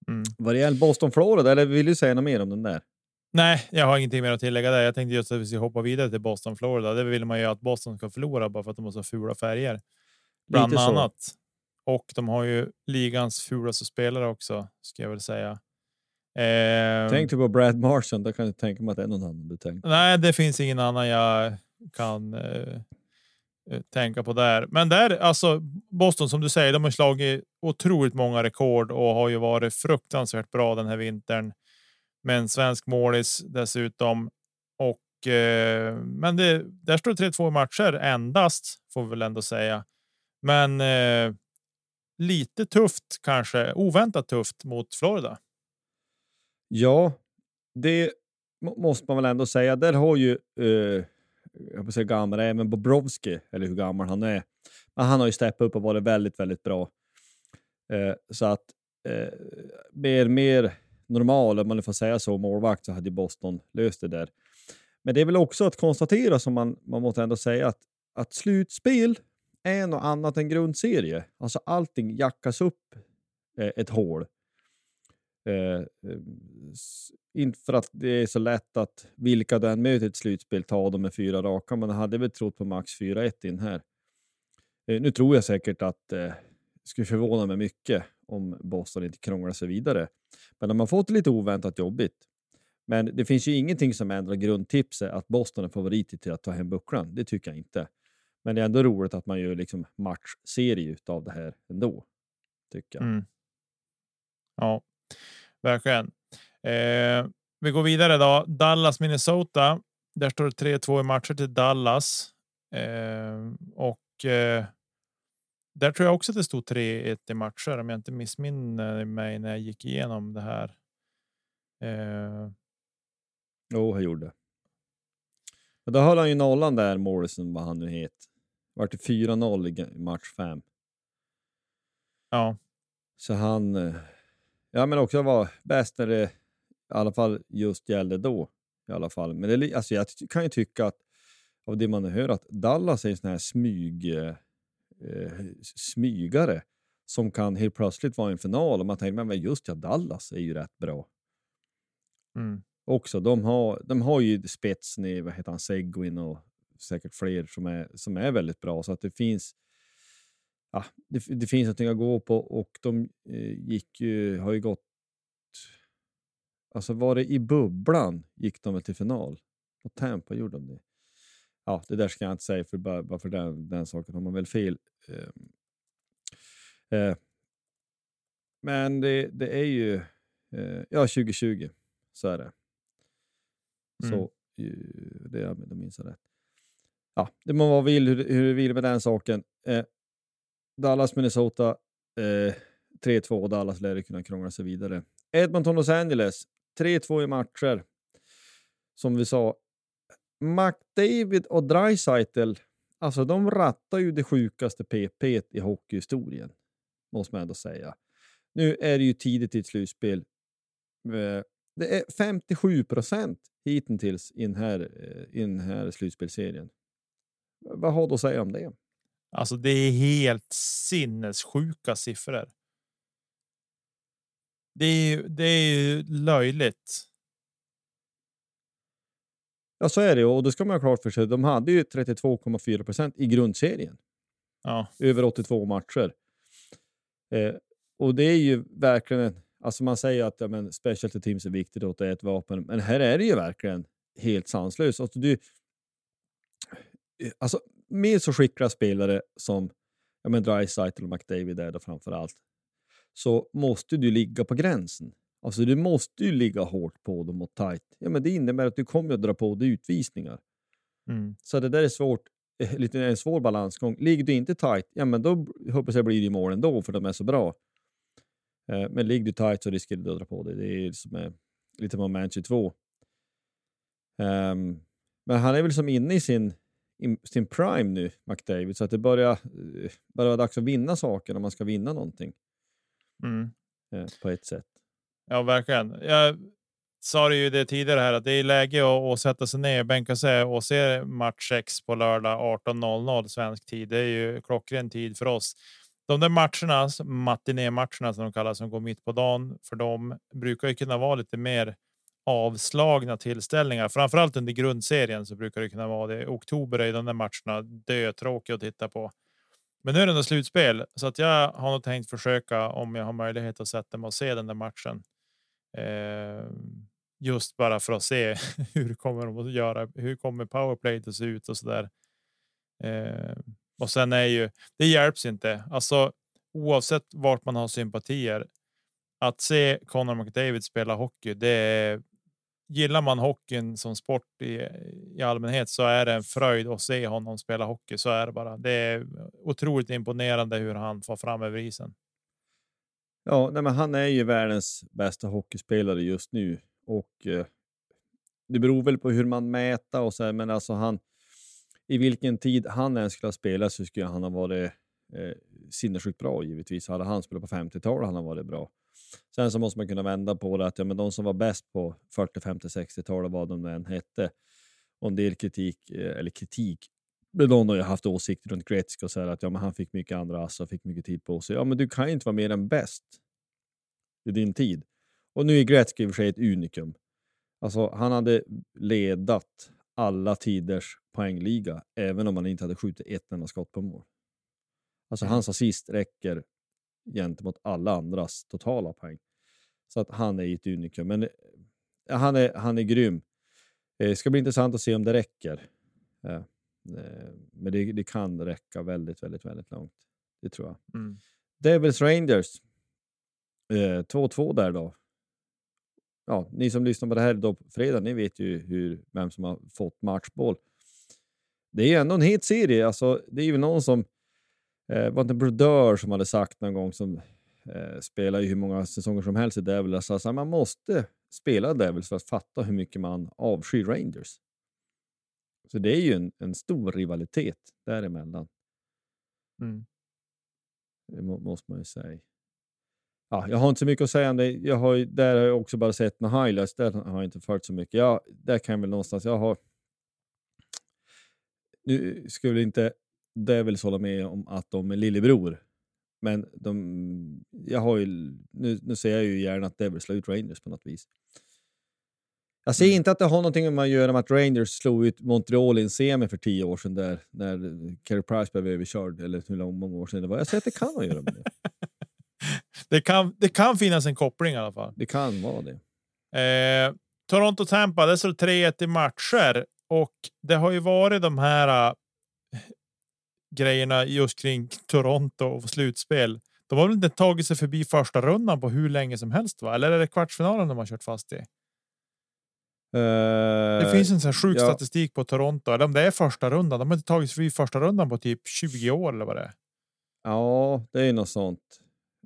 Mm. Vad det gäller Boston Florida, eller vill du säga något mer om den där? Nej, jag har ingenting mer att tillägga där. Jag tänkte just att vi ska hoppa vidare till Boston Florida. Det vill man ju att Boston ska förlora bara för att de har så fula färger. Bland Lite annat. Så. Och de har ju ligans fulaste spelare också, ska jag väl säga. Eh, Tänk du på Brad Marson, då kan jag tänka mig att det är någon annan du tänkte. Nej, det finns ingen annan jag kan eh, eh, tänka på där. Men där, alltså Boston som du säger, de har slagit otroligt många rekord och har ju varit fruktansvärt bra den här vintern. Med en svensk målis dessutom. Och eh, men det, där står det 3-2 matcher endast får vi väl ändå säga. Men eh, lite tufft kanske oväntat tufft mot Florida. Ja, det måste man väl ändå säga. Där har ju, eh, jag får säga gammal, även Bobrovski, eller hur gammal han är, men han har ju steppat upp och varit väldigt, väldigt bra. Eh, så att eh, mer, mer normal, om man får säga så, målvakt så hade Boston löst det där. Men det är väl också att konstatera, som man, man måste ändå säga, att, att slutspel är något annat än grundserie. Alltså allting jackas upp eh, ett hål. Eh, inte för att det är så lätt att vilka du än möter i ett slutspel ta dem med fyra raka, men jag hade väl trott på max 4-1 in här. Eh, nu tror jag säkert att eh, skulle förvåna mig mycket om Boston inte krånglar sig vidare. Men de har fått det lite oväntat jobbigt. Men det finns ju ingenting som ändrar grundtipset att Boston är favoriter till att ta hem bucklan. Det tycker jag inte. Men det är ändå roligt att man gör liksom matchserie av det här ändå. Tycker jag. Mm. Ja, verkligen. Eh, vi går vidare då. Dallas, Minnesota. Där står det 3-2 i matcher till Dallas. Eh, och eh, där tror jag också att det stod 3-1 i matcher om jag inte missminner mig när jag gick igenom det här. Eh, Jo, jag gjorde. Men då höll han ju nollan där, Morrison, vad han nu het. Vart det 4-0 i match 5. ja, Så han, eh, ja men också var bäst när det i alla fall just gällde då. I alla fall. Men det, alltså jag kan ju tycka att av det man hör att Dallas är en sån här smyg, eh, eh, smygare som kan helt plötsligt vara i en final och man tänker men just ja, Dallas är ju rätt bra mm, också. De har, de har ju spetsen i vad heter han, Seguin och säkert fler som är, som är väldigt bra. Så att det finns ja, det, det finns någonting att gå på och de eh, gick ju, har ju gått... Alltså var det i bubblan gick de väl till final? Och Tampa gjorde de det. Ja, det där ska jag inte säga för bara, bara för den, den saken har man väl fel. Eh, eh, men det, det är ju, eh, ja 2020 så är det. Mm. Så det är det minns jag rätt. Ja, det må vara vill hur, hur det vill med den saken. Eh, Dallas, Minnesota. Eh, 3-2 Dallas lär kunna krångla sig vidare. Edmonton, Los Angeles. 3-2 i matcher. Som vi sa. McDavid och Dreisaitl, alltså de rattar ju det sjukaste PP i hockeyhistorien. Måste man ändå säga. Nu är det ju tidigt i ett slutspel. Eh, det är 57 procent hittills i den här, eh, i den här slutspelserien. Vad har du att säga om det? Alltså det är helt sinnessjuka siffror. Det är det är ju löjligt. Ja, så är det och då ska man ha klart för sig. De hade ju 32,4 procent i grundserien. Ja, över 82 matcher. Eh, och det är ju verkligen, en- alltså man säger att ja, men specialty teams är viktigt och att det är ett vapen, men här är det ju verkligen helt sanslöst. Alltså, du, eh, alltså, med så skickliga spelare som ja, men Dreisaitl och McDavid är då framför allt, så måste du ligga på gränsen. Alltså du måste ju ligga hårt på dem och tight. Ja, men det innebär att du kommer att dra på dig utvisningar. mm, Så det där är svårt, eh, lite en svår balansgång. Ligger du inte tight, ja men då hoppas jag blir det mål ändå för de är så bra. Eh, Men ligger du tight så riskerar du att dra på dig. Det är som är lite moment 22. Ehm, men han är väl som inne i sin, sin prime nu, McDavid, så att det börjar, eh, börjar vara dags att vinna saker om man ska vinna någonting mm. eh, på ett sätt. Ja, verkligen. Jag sa ju det tidigare här att det är läge att, att sätta sig ner, bänka sig och se match 6 på lördag 18.00 svensk tid. Det är ju klockren tid för oss. De där matcherna, matinématcherna som de kallas, som går mitt på dagen för dem brukar ju kunna vara lite mer avslagna tillställningar. Framförallt under grundserien så brukar det kunna vara det. Oktober är de där matcherna dötråkiga att titta på. Men nu är det ändå slutspel så att jag har nog tänkt försöka om jag har möjlighet att sätta mig och se den där matchen. Eh, just bara för att se hur kommer de att göra? Hur kommer powerplay att se ut och så där. Eh, och sen är ju det hjälps inte alltså oavsett vart man har sympatier. Att se Conor McDavid spela hockey, det är gillar man hockeyn som sport i, i allmänhet så är det en fröjd att se honom spela hockey. Så är det bara. Det är otroligt imponerande hur han får fram över isen. Ja, nej, men han är ju världens bästa hockeyspelare just nu och eh, det beror väl på hur man mäter och så här, men alltså han i vilken tid han än skulle ha spelat så skulle han ha varit eh, sinnessjukt bra givetvis. Hade han spelat på 50-talet hade han varit bra. Sen så måste man kunna vända på det att ja, men de som var bäst på 40, 50, 60-talet, vad de än hette, och en del kritik, eh, eller kritik, men någon har ju haft åsikter runt Gretzky och så här att ja, men han fick mycket andra ass och fick mycket tid på sig. Ja, men du kan ju inte vara mer än bäst i din tid. Och nu är Gretzky i och för sig ett unikum. Alltså, han hade ledat alla tiders poängliga, även om han inte hade skjutit ett enda skott på mål. Alltså Mm. hans assist räcker gentemot alla andras totala poäng. Så att han är ett unikum. Men eh, han är, han är grym. Det ska bli intressant att se om det räcker. Eh, men det, det kan räcka väldigt, väldigt, väldigt långt. Det tror jag. Mm. Devils Rangers. 2-2 där då. Ja, ni som lyssnar på det här då på fredag, ni vet ju hur, vem som har fått matchboll. Det är ju ändå en het serie. Alltså, det är ju någon som... Eh, var inte Brodeur som hade sagt någon gång som eh, spelar ju hur många säsonger som helst i Devils. Alltså, man måste spela Devils för att fatta hur mycket man avskyr Rangers. Så det är ju en, en stor rivalitet däremellan. Mm. Det må, måste man ju säga. Ja, jag har inte så mycket att säga om det. Jag har, där har jag också bara sett några highlights. Där har jag inte följt så mycket. Ja, där kan jag väl någonstans... Jag har... Nu skulle inte Devils hålla med om att de är lillebror. Men de, jag har ju, nu, nu ser jag ju gärna att Devils slår ut Rangers på något vis. Jag ser mm. inte att det har någonting med att göra med att Rangers slog ut Montreal i en semi för tio år sedan där, när Carey Price blev överkörd, eller hur många år sedan det var. Jag säger att det kan ha att göra med det. det, kan, det kan finnas en koppling i alla fall. Det kan vara det. Eh, Toronto-Tampa, det står 3-1 i matcher och det har ju varit de här äh, grejerna just kring Toronto och slutspel. De har väl inte tagit sig förbi första rundan på hur länge som helst, va? Eller är det kvartsfinalen de har kört fast i? Uh, det finns en sån sjuk ja. statistik på Toronto. Eller om det är första rundan. De har inte tagit sig förbi första rundan på typ 20 år eller vad det är. Ja, det är något sånt.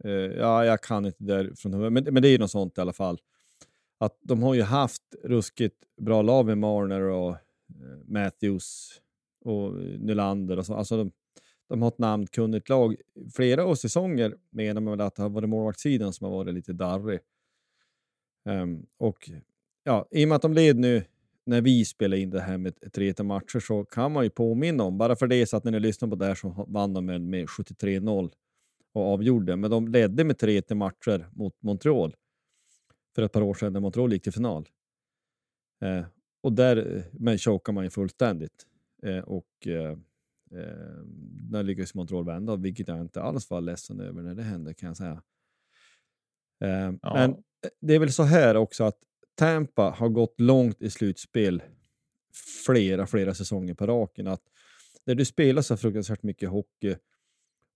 Uh, ja, jag kan inte det från huvudet, men, men det är något sånt i alla fall. Att de har ju haft ruskigt bra lag med Marner och uh, Matthews och Nylander och så. Alltså de, de har ett namnkunnigt lag. Flera av säsonger menar man väl att det har varit målvaktssidan som har varit lite darrig. Um, och ja, i och med att de led nu när vi spelade in det här med 3 matcher så kan man ju påminna om, bara för det så att när ni lyssnar på det här så vann de med, med 73-0 och avgjorde, men de ledde med 3 matcher mot Montreal för ett par år sedan när Montreal gick till final. Eh, och där eh, men chokar man ju fullständigt. Eh, och eh, eh, där lyckades Montreal vända, vilket jag inte alls var ledsen över när det hände kan jag säga. Eh, ja. Men det är väl så här också att Tampa har gått långt i slutspel flera, flera säsonger på raken. Att när du spelar så fruktansvärt mycket hockey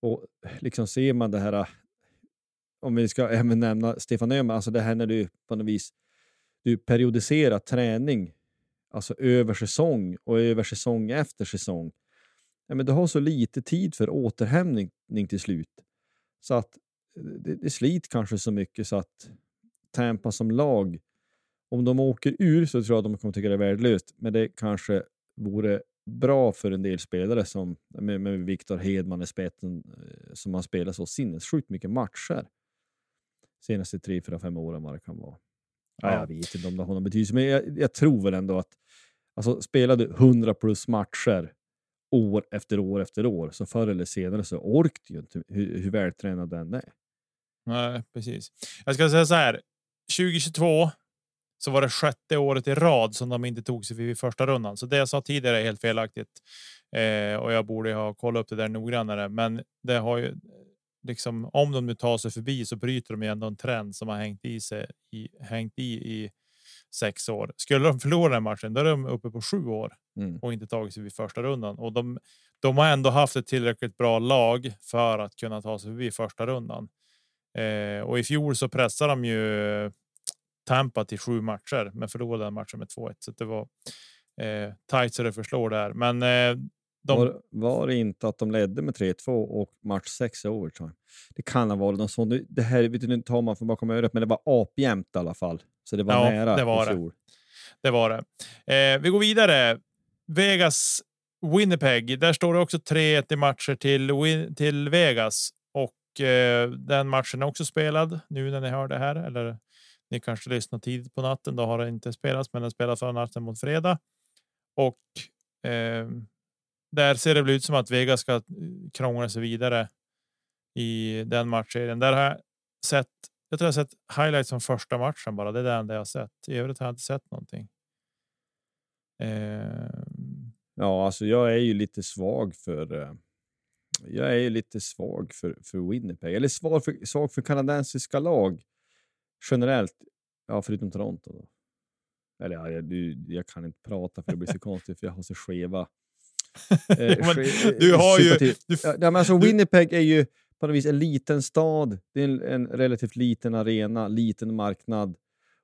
och liksom ser man det här, om vi ska även nämna Stefan Öhman, alltså det här när du på något vis du periodiserar träning, alltså över säsong och över säsong efter säsong. Ja, men du har så lite tid för återhämtning till slut. Så att eh, det, det sliter kanske så mycket så att Tampa som lag om de åker ur så tror jag att de kommer tycka det är värdelöst, men det kanske vore bra för en del spelare som med, med Viktor Hedman i spetsen eh, som har spelat så sinnessjukt mycket matcher senaste tre, fyra, fem åren vad det kan vara. Ja. jag vet inte om det har någon betydelse, men jag, jag tror väl ändå att alltså, spelar du 100 plus matcher år efter år efter år, så förr eller senare så orkar du ju inte hur, hur vältränad den är. Nej, precis. Jag ska säga så här. 2022 så var det sjätte året i rad som de inte tog sig vid första rundan. Så det jag sa tidigare är helt felaktigt eh, och jag borde ha kollat upp det där noggrannare. Men det har ju liksom om de nu tar sig förbi så bryter de ju ändå en trend som har hängt i sig i hängt i i sex år. Skulle de förlora den matchen, då är de uppe på sju år mm. och inte tagit sig vid första rundan. Och de, de har ändå haft ett tillräckligt bra lag för att kunna ta sig förbi första rundan. Eh, och i fjol så pressar de ju Tampa till sju matcher, men förlorade den matchen med 2-1. Så det var eh, tajt så det förslår där. Men eh, de... var, var, det inte att de ledde med 3-2 och match 6 i overtime? Det kan ha varit något sånt. Det här vet du, nu tar man från bakom örat, men det var apjämnt i alla fall. Så det var ja, nära det var det. Det var det. Eh, vi går vidare. Vegas Winnipeg. Där står det också 3-1 i matcher till, till Vegas och eh, den matchen är också spelad nu när ni hör det här eller ni kanske lyssnar tidigt på natten. Då har det inte spelats, men den spelas för natten mot fredag och eh, där ser det väl ut som att Vega ska eh, krångla sig vidare i den matchserien. Där har jag sett. Jag tror jag sett highlights från första matchen bara. Det är det enda jag har sett. I övrigt har jag inte sett någonting. Eh... Ja, alltså jag är ju lite svag för. Eh, jag är ju lite svag för, för Winnipeg, eller svag för, svag för kanadensiska lag generellt. Ja, förutom Toronto. Då. Eller ja, jag, jag kan inte prata för det blir så konstigt för jag har så skeva... Eh, du har ju... Du, ja, men alltså, Winnipeg är ju på något vis en liten stad. Det är en, en, relativt liten arena, liten marknad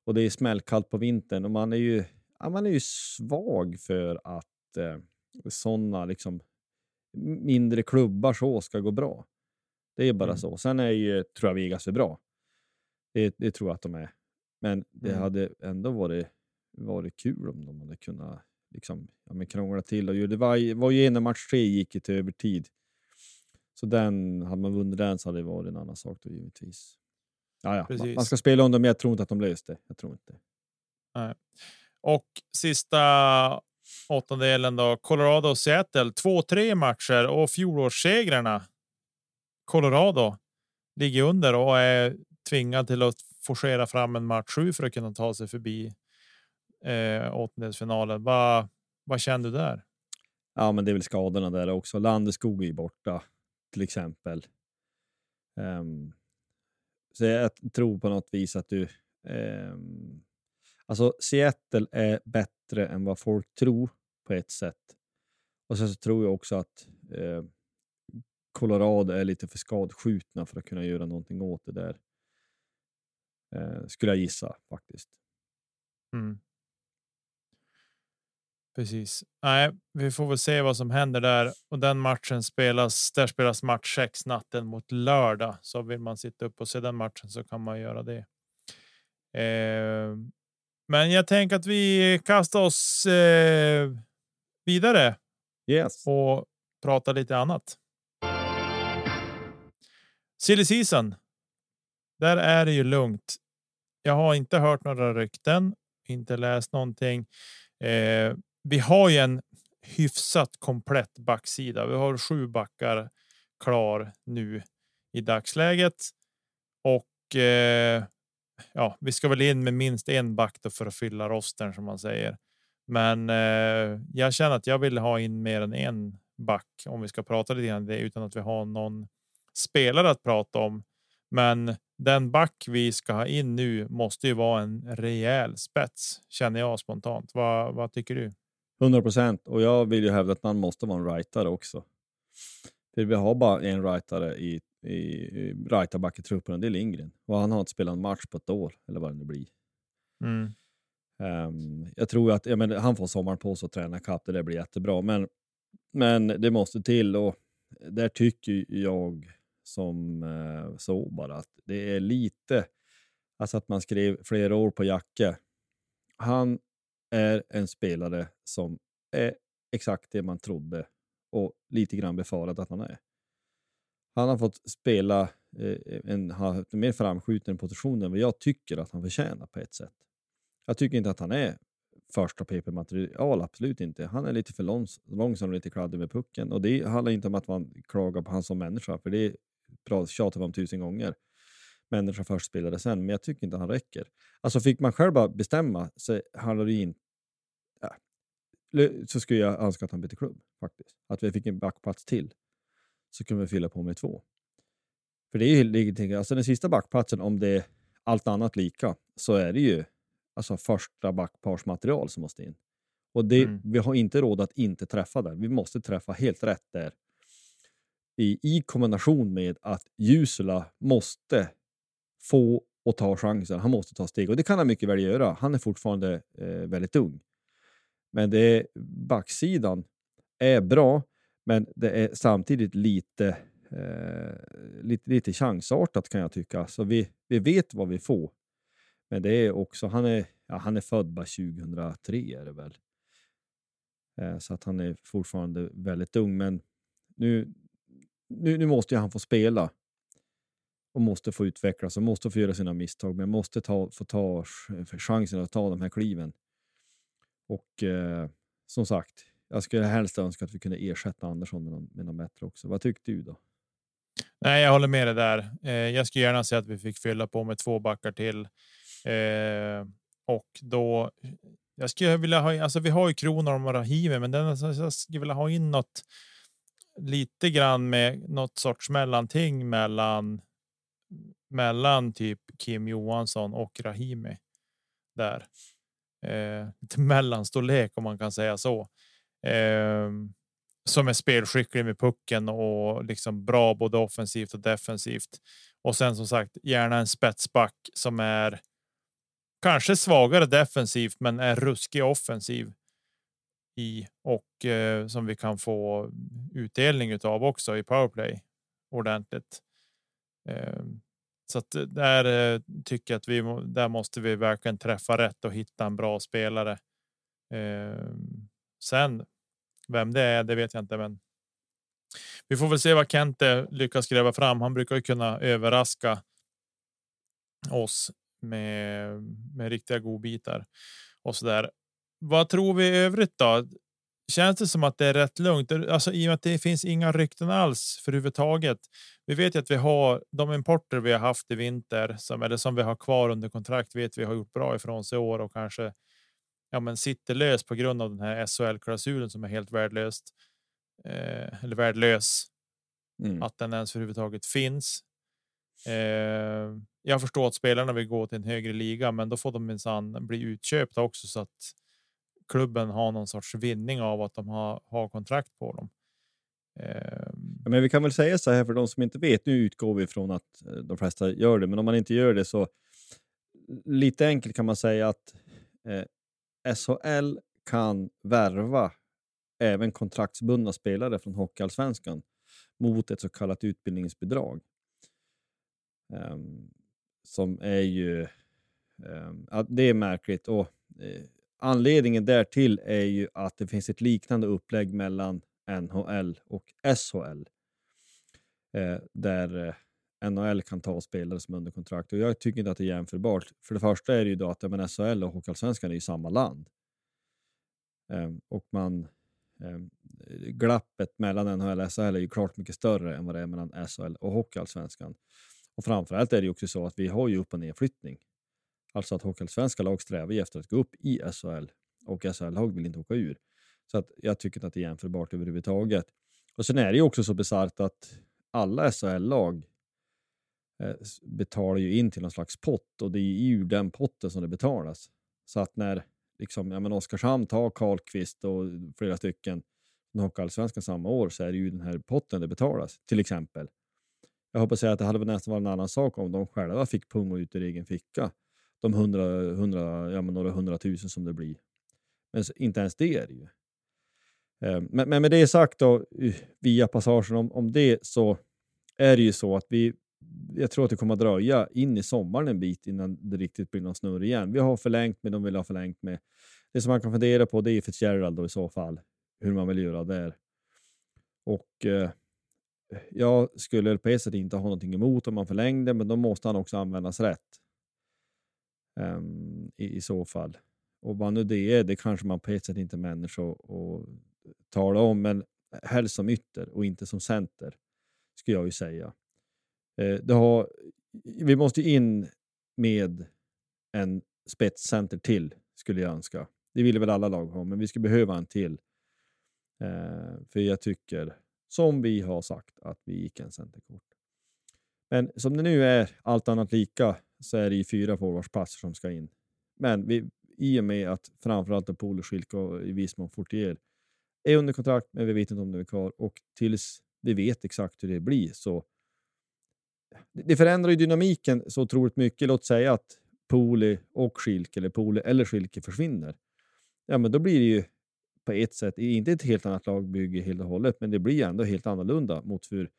och det är smällkallt på vintern och man är ju, ja, man är ju svag för att eh, sådana liksom, mindre klubbar så ska gå bra. Det är bara mm. så. Sen är ju, tror jag Vegas är bra. Det, det tror jag att de är. Men det mm. hade ändå varit, varit kul om de hade kunnat liksom, ja, men krångla till. Och det var, var ju en match tre gick till övertid. Så den, hade man vunnit den så hade det varit en annan sak då givetvis. Ja, ja. Man, man ska spela om dem, men jag tror inte att de löste det. Jag tror inte. Nej. Och sista åttondelen då. Colorado och Seattle 2-3 matcher och fjolårssegrarna. Colorado ligger under och är tvingad till att forcera fram en match 7 för att kunna ta sig förbi eh, åttondelsfinalen. Vad, vad känner du där? Ja, men det är väl skadorna där också. Landeskog är borta till exempel. Um, så jag tror på något vis att du... Um, alltså Seattle är bättre än vad folk tror på ett sätt. Och sen så tror jag också att eh, Colorado är lite för skadskjutna för att kunna göra någonting åt det där. Eh, skulle jag gissa faktiskt. Mm. Precis. Nej, vi får väl se vad som händer där och den matchen spelas. Där spelas match 6 natten mot lördag, så vill man sitta upp och se den matchen så kan man göra det. Eh, men jag tänker att vi kastar oss eh, vidare. Yes. Och pratar lite annat. Silly season. Där är det ju lugnt. Jag har inte hört några rykten, inte läst någonting. Eh, vi har ju en hyfsat komplett backsida. Vi har sju backar klar nu i dagsläget och eh, ja, vi ska väl in med minst en back för att fylla rosten som man säger. Men eh, jag känner att jag vill ha in mer än en back om vi ska prata lite grann det utan att vi har någon spelare att prata om. Men den back vi ska ha in nu måste ju vara en rejäl spets känner jag spontant. Vad, vad tycker du? 100 procent och jag vill ju hävda att man måste vara en rightare också. För vi har bara en rightare i, i, i rightback i truppen det är Lindgren och han har inte spelat en match på ett år eller vad det nu blir. Mm. Um, jag tror att ja, men han får sommaren på sig att träna kapp, det där blir jättebra. Men, men det måste till och där tycker jag som uh, så bara att det är lite, alltså att man skrev flera år på Jacke. Han är en spelare som är exakt det man trodde och lite grann befarade att han är. Han har fått spela eh, en, en mer framskjuten position än vad jag tycker att han förtjänar på ett sätt. Jag tycker inte att han är första PP-material, absolut inte. Han är lite för långs långsam och lite kladdig med pucken. Och det handlar inte om att man klagar på honom som människa, för det tjatar vi om tusen gånger. Människa först, spelare sen. Men jag tycker inte han räcker. Alltså fick man själv bara bestämma så handlar det inte... Så skulle jag önska att han bytte klubb faktiskt. Att vi fick en backplats till. Så kunde vi fylla på med två. För det är ju alltså den sista backplatsen, om det är allt annat lika, så är det ju alltså första backparsmaterial som måste in. Och det, mm. vi har inte råd att inte träffa där. Vi måste träffa helt rätt där. I, i kombination med att Jusula måste få och ta chansen. Han måste ta steg och det kan han mycket väl göra. Han är fortfarande eh, väldigt ung. Men det är, backsidan är bra, men det är samtidigt lite, eh, lite, lite chansartat kan jag tycka. Så vi, vi vet vad vi får. Men det är också, han är, ja, han är född bara 2003 är det väl. Eh, så att han är fortfarande väldigt ung. Men nu, nu, nu måste han få spela och måste få utvecklas och måste få göra sina misstag, men måste ta, få ta chansen att ta de här kliven. Och eh, som sagt, jag skulle helst önska att vi kunde ersätta Andersson med någon, med någon bättre också. Vad tyckte du då? Nej, jag håller med dig där. Eh, jag skulle gärna se att vi fick fylla på med två backar till. Eh, och då. Jag skulle vilja ha. Alltså, vi har ju Kronor och Rahimi, men den, alltså, jag skulle vilja ha in något. lite grann med något sorts mellanting mellan mellan typ Kim Johansson och Rahimi där. Eh, lite mellanstorlek om man kan säga så. Eh, som är spelskicklig med pucken och liksom bra både offensivt och defensivt. Och sen som sagt gärna en spetsback som är kanske svagare defensivt, men är ruskig offensiv i och eh, som vi kan få utdelning av också i powerplay ordentligt. Eh, så att eh, där eh, tycker jag att vi där måste vi verkligen träffa rätt och hitta en bra spelare. Eh, sen vem det är, det vet jag inte, men. Vi får väl se vad Kente lyckas gräva fram. Han brukar ju kunna överraska. Oss med med riktiga godbitar och så där. Vad tror vi i övrigt då? Känns det som att det är rätt lugnt? Alltså i och med att det finns inga rykten alls för huvudtaget. Vi vet ju att vi har de importer vi har haft i vinter som eller som vi har kvar under kontrakt. Vet vi har gjort bra ifrån sig i år och kanske ja, men sitter lös på grund av den här SHL klausulen som är helt värdelöst. Eh, eller värdelös. Mm. Att den ens överhuvudtaget finns. Eh, jag förstår att spelarna vill gå till en högre liga, men då får de minsann bli utköpta också så att klubben har någon sorts vinning av att de har, har kontrakt på dem. Eh, men vi kan väl säga så här för de som inte vet. Nu utgår vi från att eh, de flesta gör det, men om man inte gör det så eh, lite enkelt kan man säga att eh, SHL kan värva även kontraktsbundna spelare från Hockeyallsvenskan mot ett så kallat utbildningsbidrag. Um, som är ju... Um, ja, det är märkligt och eh, anledningen därtill är ju att det finns ett liknande upplägg mellan NHL och SHL. Eh, där eh, NHL kan ta spelare som är under kontrakt och jag tycker inte att det är jämförbart. För det första är det ju då att men SHL och Hockeyallsvenskan är i samma land. Eh, och man eh, glappet mellan NHL och SHL är ju klart mycket större än vad det är mellan SHL och Hockeyallsvenskan. Och framförallt är det ju också så att vi har ju upp och nedflyttning. Alltså att hockeyallsvenska lag strävar efter att gå upp i SHL och SHL-lag vill inte åka ur. Så att jag tycker inte att det är jämförbart överhuvudtaget. Och sen är det ju också så bisarrt att alla SHL-lag eh, betalar ju in till någon slags pott och det är ur den potten som det betalas. Så att när liksom, ja, men Oskarshamn tar Karlqvist och flera stycken från Hockeyallsvenskan samma år så är det ju den här potten det betalas, till exempel. Jag hoppas säga att det hade nästan varit en annan sak om de själva fick punga ut ur egen ficka. De hundra, hundra, ja, men några hundratusen som det blir. Men inte ens det är det ju. Ehm, men, men med det sagt då, via passagen om, om det så är det ju så att vi, jag tror att det kommer att dröja in i sommaren en bit innan det riktigt blir någon snurr igen. Vi har förlängt med de vill ha förlängt med. Det som man kan fundera på det är Fitzgerald då i så fall, hur man vill göra där. Och eh, jag skulle på ett sätt inte ha någonting emot om man förlängde, men då måste han också användas rätt. Um, i, i, så fall. Och vad nu det är, det kanske man på ett sätt inte är människa att tala om, men helst som ytter och inte som center, skulle jag ju säga. Eh, det har, vi måste in med en spetscenter till, skulle jag önska. Det ville väl alla lag ha, men vi skulle behöva en till. Eh, för jag tycker som vi har sagt att vi gick en centerkort. Men som det nu är, allt annat lika, så är det ju fyra forwardsplatser som ska in. Men vi, i och med att framförallt Polo, Schilke och i viss mån Fortier är under kontrakt, men vi vet inte om de är kvar och tills vi vet exakt hur det blir så det förändrar ju dynamiken så otroligt mycket. Låt säga att Poli och Schilke eller Poli eller Schilke försvinner. Ja, men då blir det ju på ett sätt, inte ett helt annat lagbygge helt och hållet, men det blir ändå helt annorlunda mot hur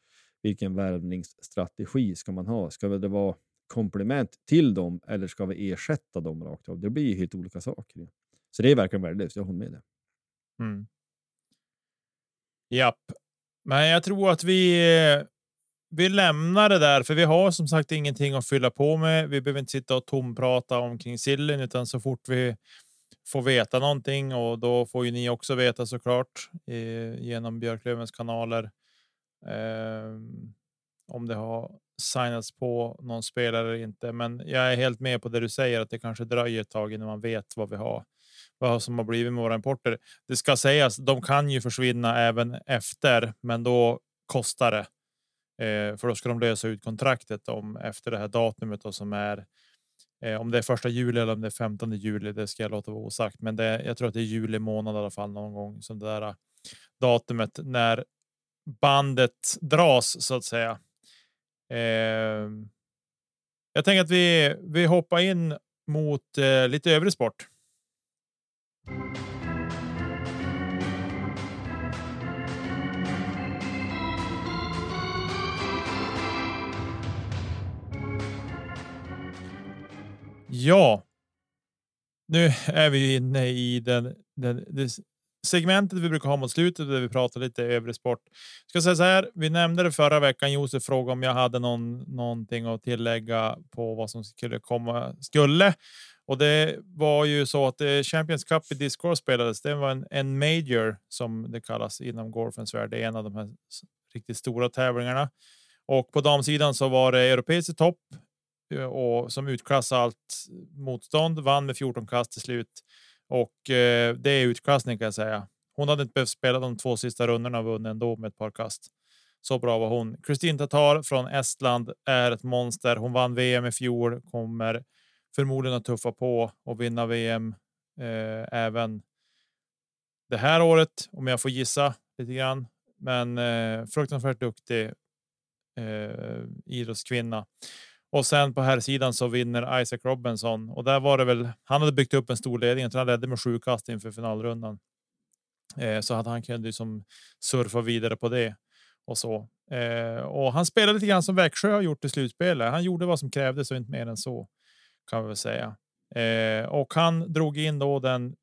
vilken värvningsstrategi ska man ha? Ska det vara komplement till dem eller ska vi ersätta dem rakt av? Det blir ju helt olika saker. Så det är verkligen värdelöst, jag håller med dig. Mm. Japp, men jag tror att vi vi lämnar det där, för vi har som sagt ingenting att fylla på med. Vi behöver inte sitta och tomprata omkring sillen, utan så fort vi får veta någonting och då får ju ni också veta såklart eh, genom Björklövens kanaler. Eh, om det har signats på någon spelare eller inte, men jag är helt med på det du säger att det kanske dröjer ett tag innan man vet vad vi har, vad som har blivit med våra importer. Det ska sägas, de kan ju försvinna även efter, men då kostar det. Eh, för då ska de lösa ut kontraktet om efter det här datumet och som är eh, om det är första juli eller om det är 15 juli. Det ska jag låta vara osagt, men det, jag tror att det är juli månad i alla fall någon gång som det där eh, datumet när bandet dras så att säga. Eh, jag tänker att vi, vi hoppar in mot eh, lite övrig sport. Ja. Nu är vi inne i den, den, den segmentet vi brukar ha mot slutet där vi pratar lite övrig sport. Ska säga så här. Vi nämnde det förra veckan. Josef frågade om jag hade någon, någonting att tillägga på vad som skulle komma skulle. Och det var ju så att eh, Champions Cup i discgolf spelades. Det var en, en major som det kallas inom golfens värld. Det är en av de här riktigt stora tävlingarna. Och på damsidan så var det europeisk topp eh, och som utklassade allt motstånd. Vann med 14 kast till slut och eh, det är utklassning kan jag säga. Hon hade inte behövt spela de två sista rundorna och vunnit ändå med ett par kast. Så bra var hon. Kristin Tatar från Estland är ett monster. Hon vann VM i fjol, kommer förmodligen att tuffa på och vinna VM eh, även det här året om jag får gissa lite grann. Men eh, fruktansvärt duktig eh, idrottskvinna. Och sen på här sidan så vinner Isaac Robinson och där var det väl. Han hade byggt upp en stor ledning. Han ledde med sju kast inför finalrundan. Eh, så att han kunde liksom surfa vidare på det och så. Eh, och han spelade lite grann som Växjö har gjort i slutspelet. Han gjorde vad som krävdes och inte mer än så kan vi väl säga. Eh, och han drog in då den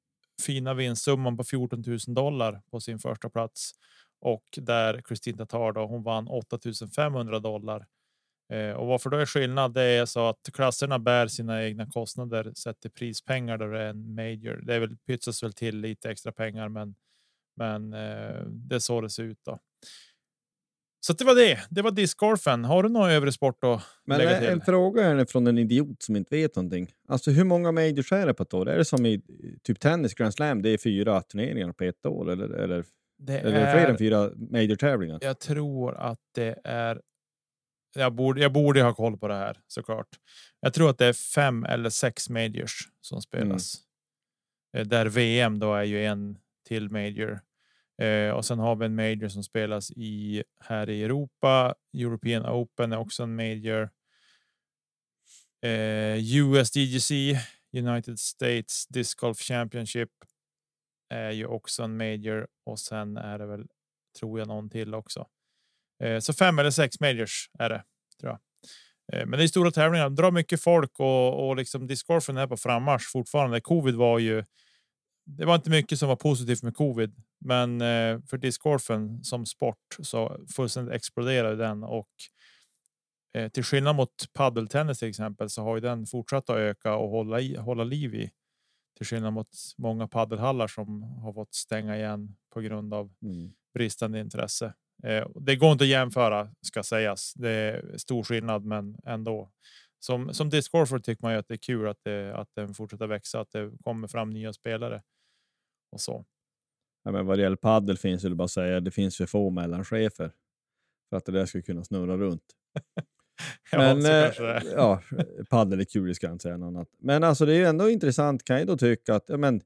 fina vinstsumman på 14 000 dollar på sin första plats och där Kristina Tar då hon vann 8 500 dollar Eh, och varför då är skillnad? Det är så att klasserna bär sina egna kostnader sett till prispengar där det är en major. Det är väl pytsas väl till lite extra pengar, men men eh, det är så det ser ut då. Så det var det. Det var discgolfen. Har du någon övrig sport att Men lägga till? en fråga är från en idiot som inte vet någonting. Alltså hur många majors är det på ett år? Är det som i typ tennis Grand Slam? Det är fyra turneringar på ett år eller, eller, Det eller är det fler än fyra major tävlingar? Jag tror att det är. Jag borde, jag borde ha koll på det här såklart. Jag tror att det är fem eller sex majors som spelas. Eh, Där VM då är ju en till major. Eh, och sen har vi en major som spelas i här i Europa. European Open är också en major. Eh, USDGC, United States Disc Golf Championship är ju också en major och sen är det väl tror jag någon till också. Eh, så fem eller sex majors är det tror jag. Eh, men det är stora tävlingar, drar mycket folk och, och liksom discgolfen är på frammarsch fortfarande. Covid var ju. Det var inte mycket som var positivt med covid, men eh, för discgolfen som sport så fullständigt exploderade den och till skillnad mot paddeltennis till exempel så har ju den fortsatt att öka och hålla i, hålla liv i. Till skillnad mot många paddelhallar som har fått stänga igen på grund av Mm. bristande intresse. Eh, det går inte att jämföra ska sägas. Det är stor skillnad, men ändå. Som som discgolfer tycker man ju att det är kul att det att den fortsätter växa, att det kommer fram nya spelare och så. Ja, men vad det gäller paddel finns det bara att säga det finns för få mellanchefer för att det där ska kunna snurra runt. Ja, Men eh, ja, paddel är kul, det ska jag inte säga något annat. Men alltså det är ju ändå intressant kan jag då tycka att ja, men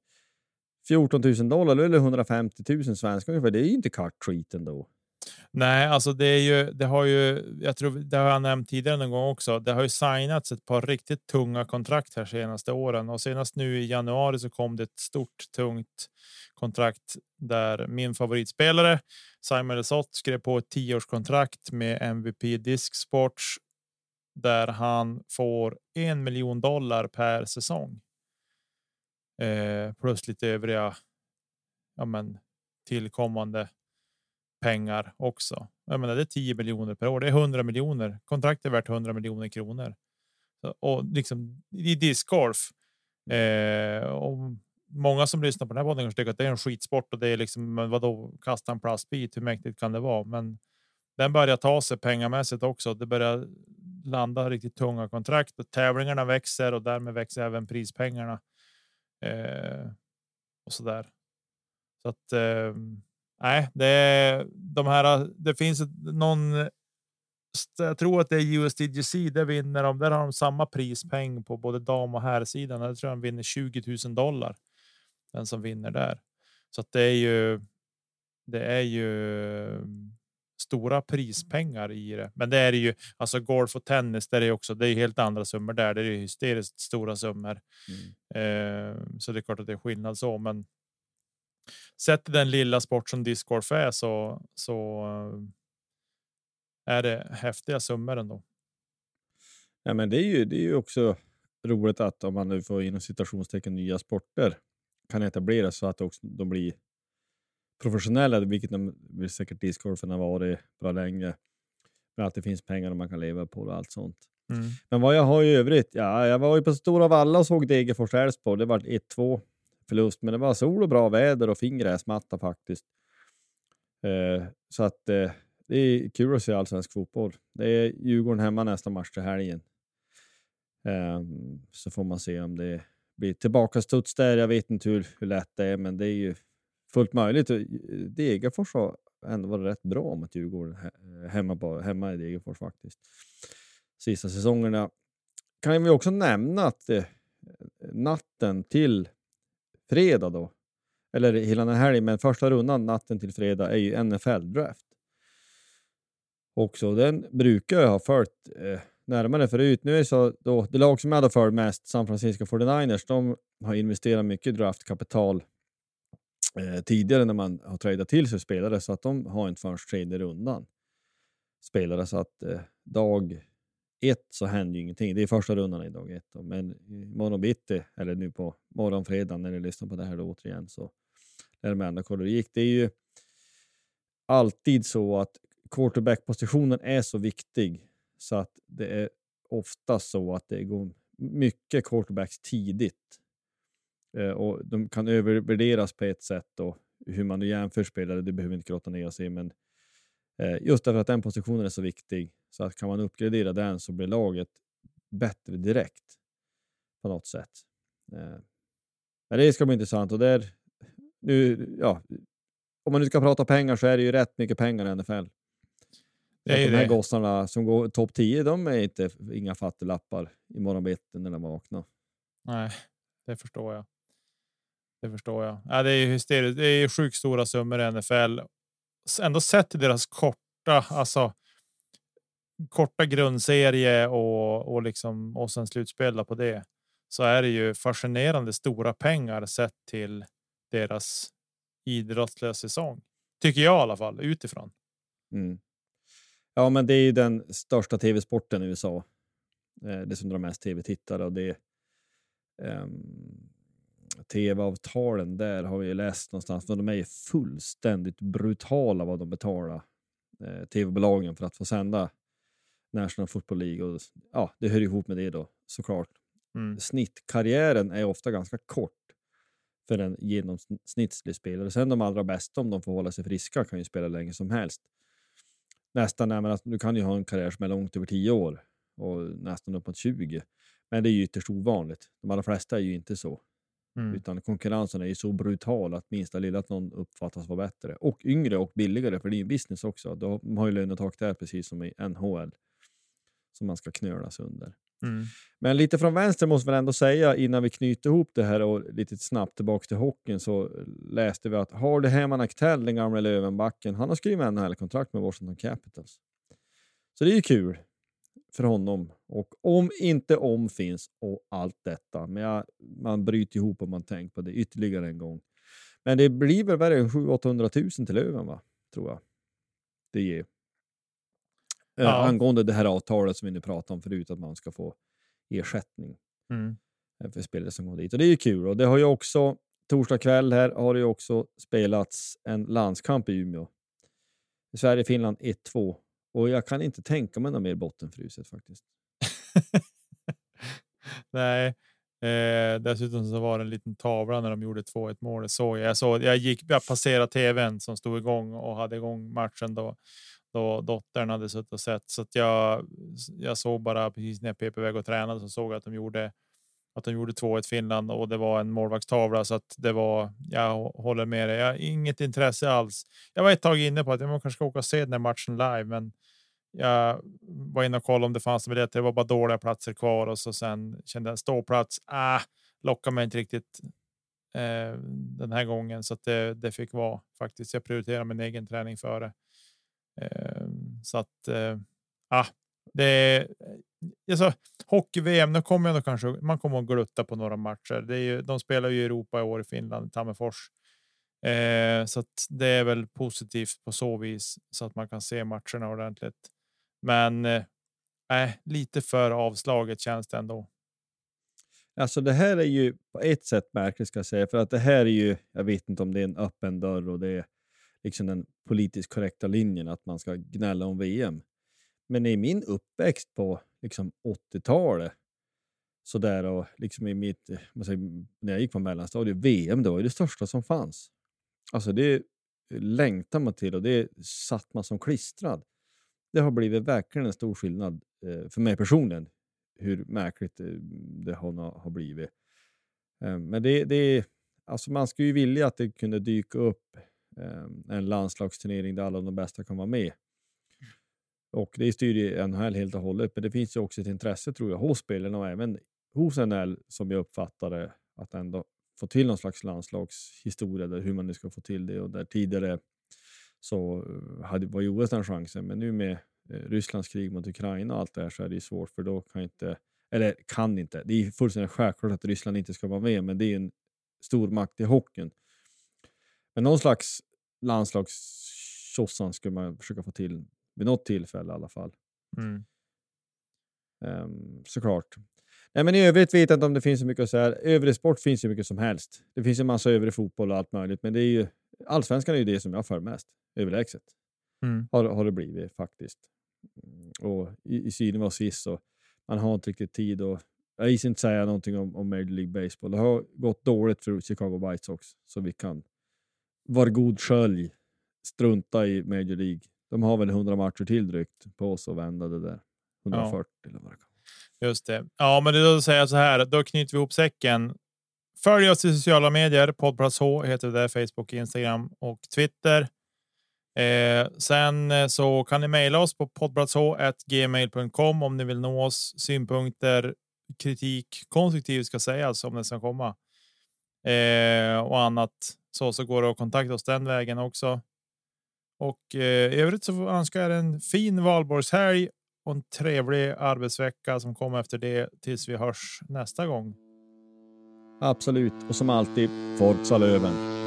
14 000 dollar eller 150 000 svenska ungefär, det är ju inte cut treat ändå. Nej, alltså det är ju. Det har ju. Jag tror det har jag nämnt tidigare någon gång också. Det har ju signats ett par riktigt tunga kontrakt här senaste åren och senast nu i januari så kom det ett stort tungt kontrakt där min favoritspelare Simon Lesoth skrev på ett tioårskontrakt med MVP Disc Sports där han får en miljon dollar per säsong. Eh, plus lite övriga ja, men, tillkommande pengar också. Jag menar, det är 10 miljoner per år. Det är 100 miljoner. Kontraktet är värt 100 miljoner kronor. Och liksom i discgolf. Eh, och många som lyssnar på den här podden kanske tycker att det är en skitsport och det är liksom, men vadå, kasta en plastbit, hur mäktigt kan det vara? Men den börjar ta sig pengamässigt också. Det börjar landa riktigt tunga kontrakt och tävlingarna växer och därmed växer även prispengarna. Eh, och så där. Så att eh, nej, det är de här. Det finns någon. Jag tror att det är USDGC. Det vinner de. Där har de samma prispeng på både dam och herrsidan. Jag tror de vinner 20 000 dollar. Den som vinner där. Så att det är ju. Det är ju stora prispengar i det. Men det är det ju alltså golf och tennis. Där är också. Det är helt andra summor där. Det är hysteriskt stora summor. Mm. Eh, så det är klart att det är skillnad så, men. Sett den lilla sport som discgolf är så så. Är det häftiga summor ändå. Ja, men det är ju. Det är ju också roligt att om man nu får inom citationstecken nya sporter kan etablera så att också de blir professionella, vilket de säkert discgolfen har varit bra länge. Men att det finns pengar och man kan leva på och allt sånt. Mm. Men vad jag har i övrigt? Ja, jag var ju på Stora Valla och såg Degerfors Elfsborg. Det var 1-2 förlust, men det var sol och bra väder och fin gräsmatta faktiskt. Eh, så att eh, det är kul att se allsvensk fotboll. Det är Djurgården hemma nästa match till helgen. Eh, så får man se om det blir tillbakastuds där. Jag vet inte hur, hur lätt det är, men det är ju fullt möjligt. Eh, Degerfors har ändå varit rätt bra mot Djurgården eh, hemma, på, hemma i Degerfors faktiskt. Sista säsongerna. Kan vi också nämna att eh, natten till fredag då, eller hela den här helgen, men första rundan natten till fredag är ju NFL-draft. Också den brukar jag ha följt eh, närmare förut. Nu är det så då, det lag som jag hade följt mest, San Francisco 49ers, de har investerat mycket draftkapital eh, tidigare när man har tradat till sig spelare så att de har inte förrän tredje rundan spelare så att eh, dag ett så händer ju ingenting. Det är första rundan i dag ett. Då. Men imorgon bitti, eller nu på morgonfredagen när ni lyssnar på det här då återigen så är det med andra kolla det gick. Det är ju alltid så att quarterback-positionen är så viktig så att det är ofta så att det går mycket quarterbacks tidigt Eh, och de kan övervärderas på ett sätt och hur man nu jämför spelare, det behöver vi inte grotta ner oss i, men eh, just därför att den positionen är så viktig så att kan man uppgradera den så blir laget bättre direkt på något sätt. Eh, men det ska bli intressant och där nu, ja, om man nu ska prata pengar så är det ju rätt mycket pengar i NFL. Det är de här gossarna som går topp 10, de är inte inga fattiglappar i morgonbeten när de vaknar. Nej, det förstår jag. Det förstår jag. Ja, det är hysteriskt. Det är sjukt stora summor i NFL. Ändå sett till deras korta, alltså. Korta grundserie och och liksom och sen slutspela på det så är det ju fascinerande stora pengar sett till deras idrottsliga säsong. Tycker jag i alla fall utifrån. Mm. Ja, men det är ju den största tv-sporten i USA. Eh, det som drar mest tv-tittare och det. Um, tv-avtalen där har vi läst någonstans, men de är fullständigt brutala vad de betalar eh, tv-bolagen för att få sända National Football League. Och, ja, det hör ihop med det då såklart. Mm. Snittkarriären är ofta ganska kort för en genomsnittlig spelare. Sen de allra bästa, om de får hålla sig friska, kan ju spela länge som helst. Nästan, nej, men alltså, du kan ju ha en karriär som är långt över 10 år och nästan uppåt 20. Men det är ju ytterst ovanligt. De allra flesta är ju inte så. Mm. Utan konkurrensen är ju så brutal att minsta lilla att någon uppfattas vara bättre. Och yngre och billigare, för det är ju business också. De har ju lönetak där precis som i NHL. Som man ska knölas under. Mm. Men lite från vänster måste man ändå säga innan vi knyter ihop det här och lite snabbt tillbaka till hockeyn så läste vi att Hardy Hemman Aktell, den gamla Lövenbacken, han har skrivit NHL-kontrakt med Washington Capitals. Så det är ju kul för honom. Och om inte om finns och allt detta. Men jag, man bryter ihop om man tänker på det ytterligare en gång. Men det blir väl värre än 700 000 till Löven, va? tror jag. Det ger. Ja. Äh, angående det här avtalet som vi nu pratade om förut, att man ska få ersättning mm. för spelare som går dit. Och det är ju kul. Och det har ju också, torsdag kväll här, har det ju också spelats en landskamp i Umeå. Sverige-Finland 1-2 och jag kan inte tänka mig något mer bottenfruset faktiskt. Nej, eh, dessutom så var det en liten tavla när de gjorde 2-1 målet. Så jag såg. Jag gick. Jag passerade tvn som stod igång och hade igång matchen då då dottern hade suttit och sett så att jag. Jag såg bara precis när jag pep iväg och tränade så såg jag att de gjorde att de gjorde 2-1 Finland och det var en målvaktstavla så att det var. Jag håller med dig. Jag har inget intresse alls. Jag var ett tag inne på att jag kanske ska åka och se den här matchen live, men jag var inne och kollade om det fanns biljetter. Det var bara dåliga platser kvar och så sen kände jag ståplats. Ah, lockar mig inte riktigt eh, den här gången så att det, det fick vara faktiskt. Jag prioriterar min egen träning före. Eh, så att eh, ah, det är eh, alltså, hockey-VM. Nu kommer jag nog kanske man kommer att glutta på några matcher. Det är ju, de spelar ju Europa i år i Finland, Tammerfors. Eh, så att det är väl positivt på så vis så att man kan se matcherna ordentligt. Men eh, lite för avslaget känns det ändå. Alltså det här är ju på ett sätt märkligt ska jag säga, för att det här är ju, jag vet inte om det är en öppen dörr och det är liksom den politiskt korrekta linjen att man ska gnälla om VM. Men i min uppväxt på liksom 80-talet, så där och liksom i mitt, eh, säger, när jag gick på mellanstadiet, VM det var ju det största som fanns. Alltså det längtar man till och det satt man som klistrad. Det har blivit verkligen en stor skillnad eh, för mig personligen hur märkligt eh, det har, blivit. Men det, det, alltså man skulle ju vilja att det kunde dyka upp Ehm, en landslagsturnering där alla de bästa kan vara med. Och det styr ju NHL helt och hållet, men det finns ju också ett intresse tror jag hos spelarna och även hos NHL som jag uppfattar det, att ändå få till någon slags landslagshistoria där hur man nu ska få till det och där tidigare så eh, hade, var ju OS den chansen, men nu med eh, Rysslands krig mot Ukraina och allt det här så är det ju svårt för då kan inte, eller kan inte, det är fullständigt självklart att Ryssland inte ska vara med, men det är en stor makt i hockeyn. Men någon slags landslagstjossan skulle man försöka få till vid något tillfälle i alla fall. Mm. Um, såklart. Nej, men I övrigt vet jag inte om det finns så mycket att säga. Övrig sport finns ju mycket som helst. Det finns en massa övrig fotboll och allt möjligt, men det är ju, allsvenskan är ju det som jag för mest överlägset. Mm. Har, har det blivit faktiskt. Och i, i synen var sist så man har inte riktigt tid och jag gissar inte säga någonting om, om Major League Baseball. Det har gått dåligt för Chicago White Sox så vi kan var god skölj strunta i Major League. De har väl 100 matcher till drygt på oss att vända det där. 140 ja. eller vad det kan Just det. Ja, men det är då säga så här. Då knyter vi ihop säcken. Följ oss i sociala medier. Poddplats H heter det där. Facebook, Instagram och Twitter. Eh, sen eh, så kan ni mejla oss på poddplatsh.gmail.com om ni vill nå oss. Synpunkter, kritik, konstruktiv ska sägas om det ska komma. Eh, och annat så, så går det att kontakta oss den vägen också. Och eh, i övrigt så önskar jag en fin valborgshelg och en trevlig arbetsvecka som kommer efter det tills vi hörs nästa gång. Absolut, och som alltid, Forza Löven.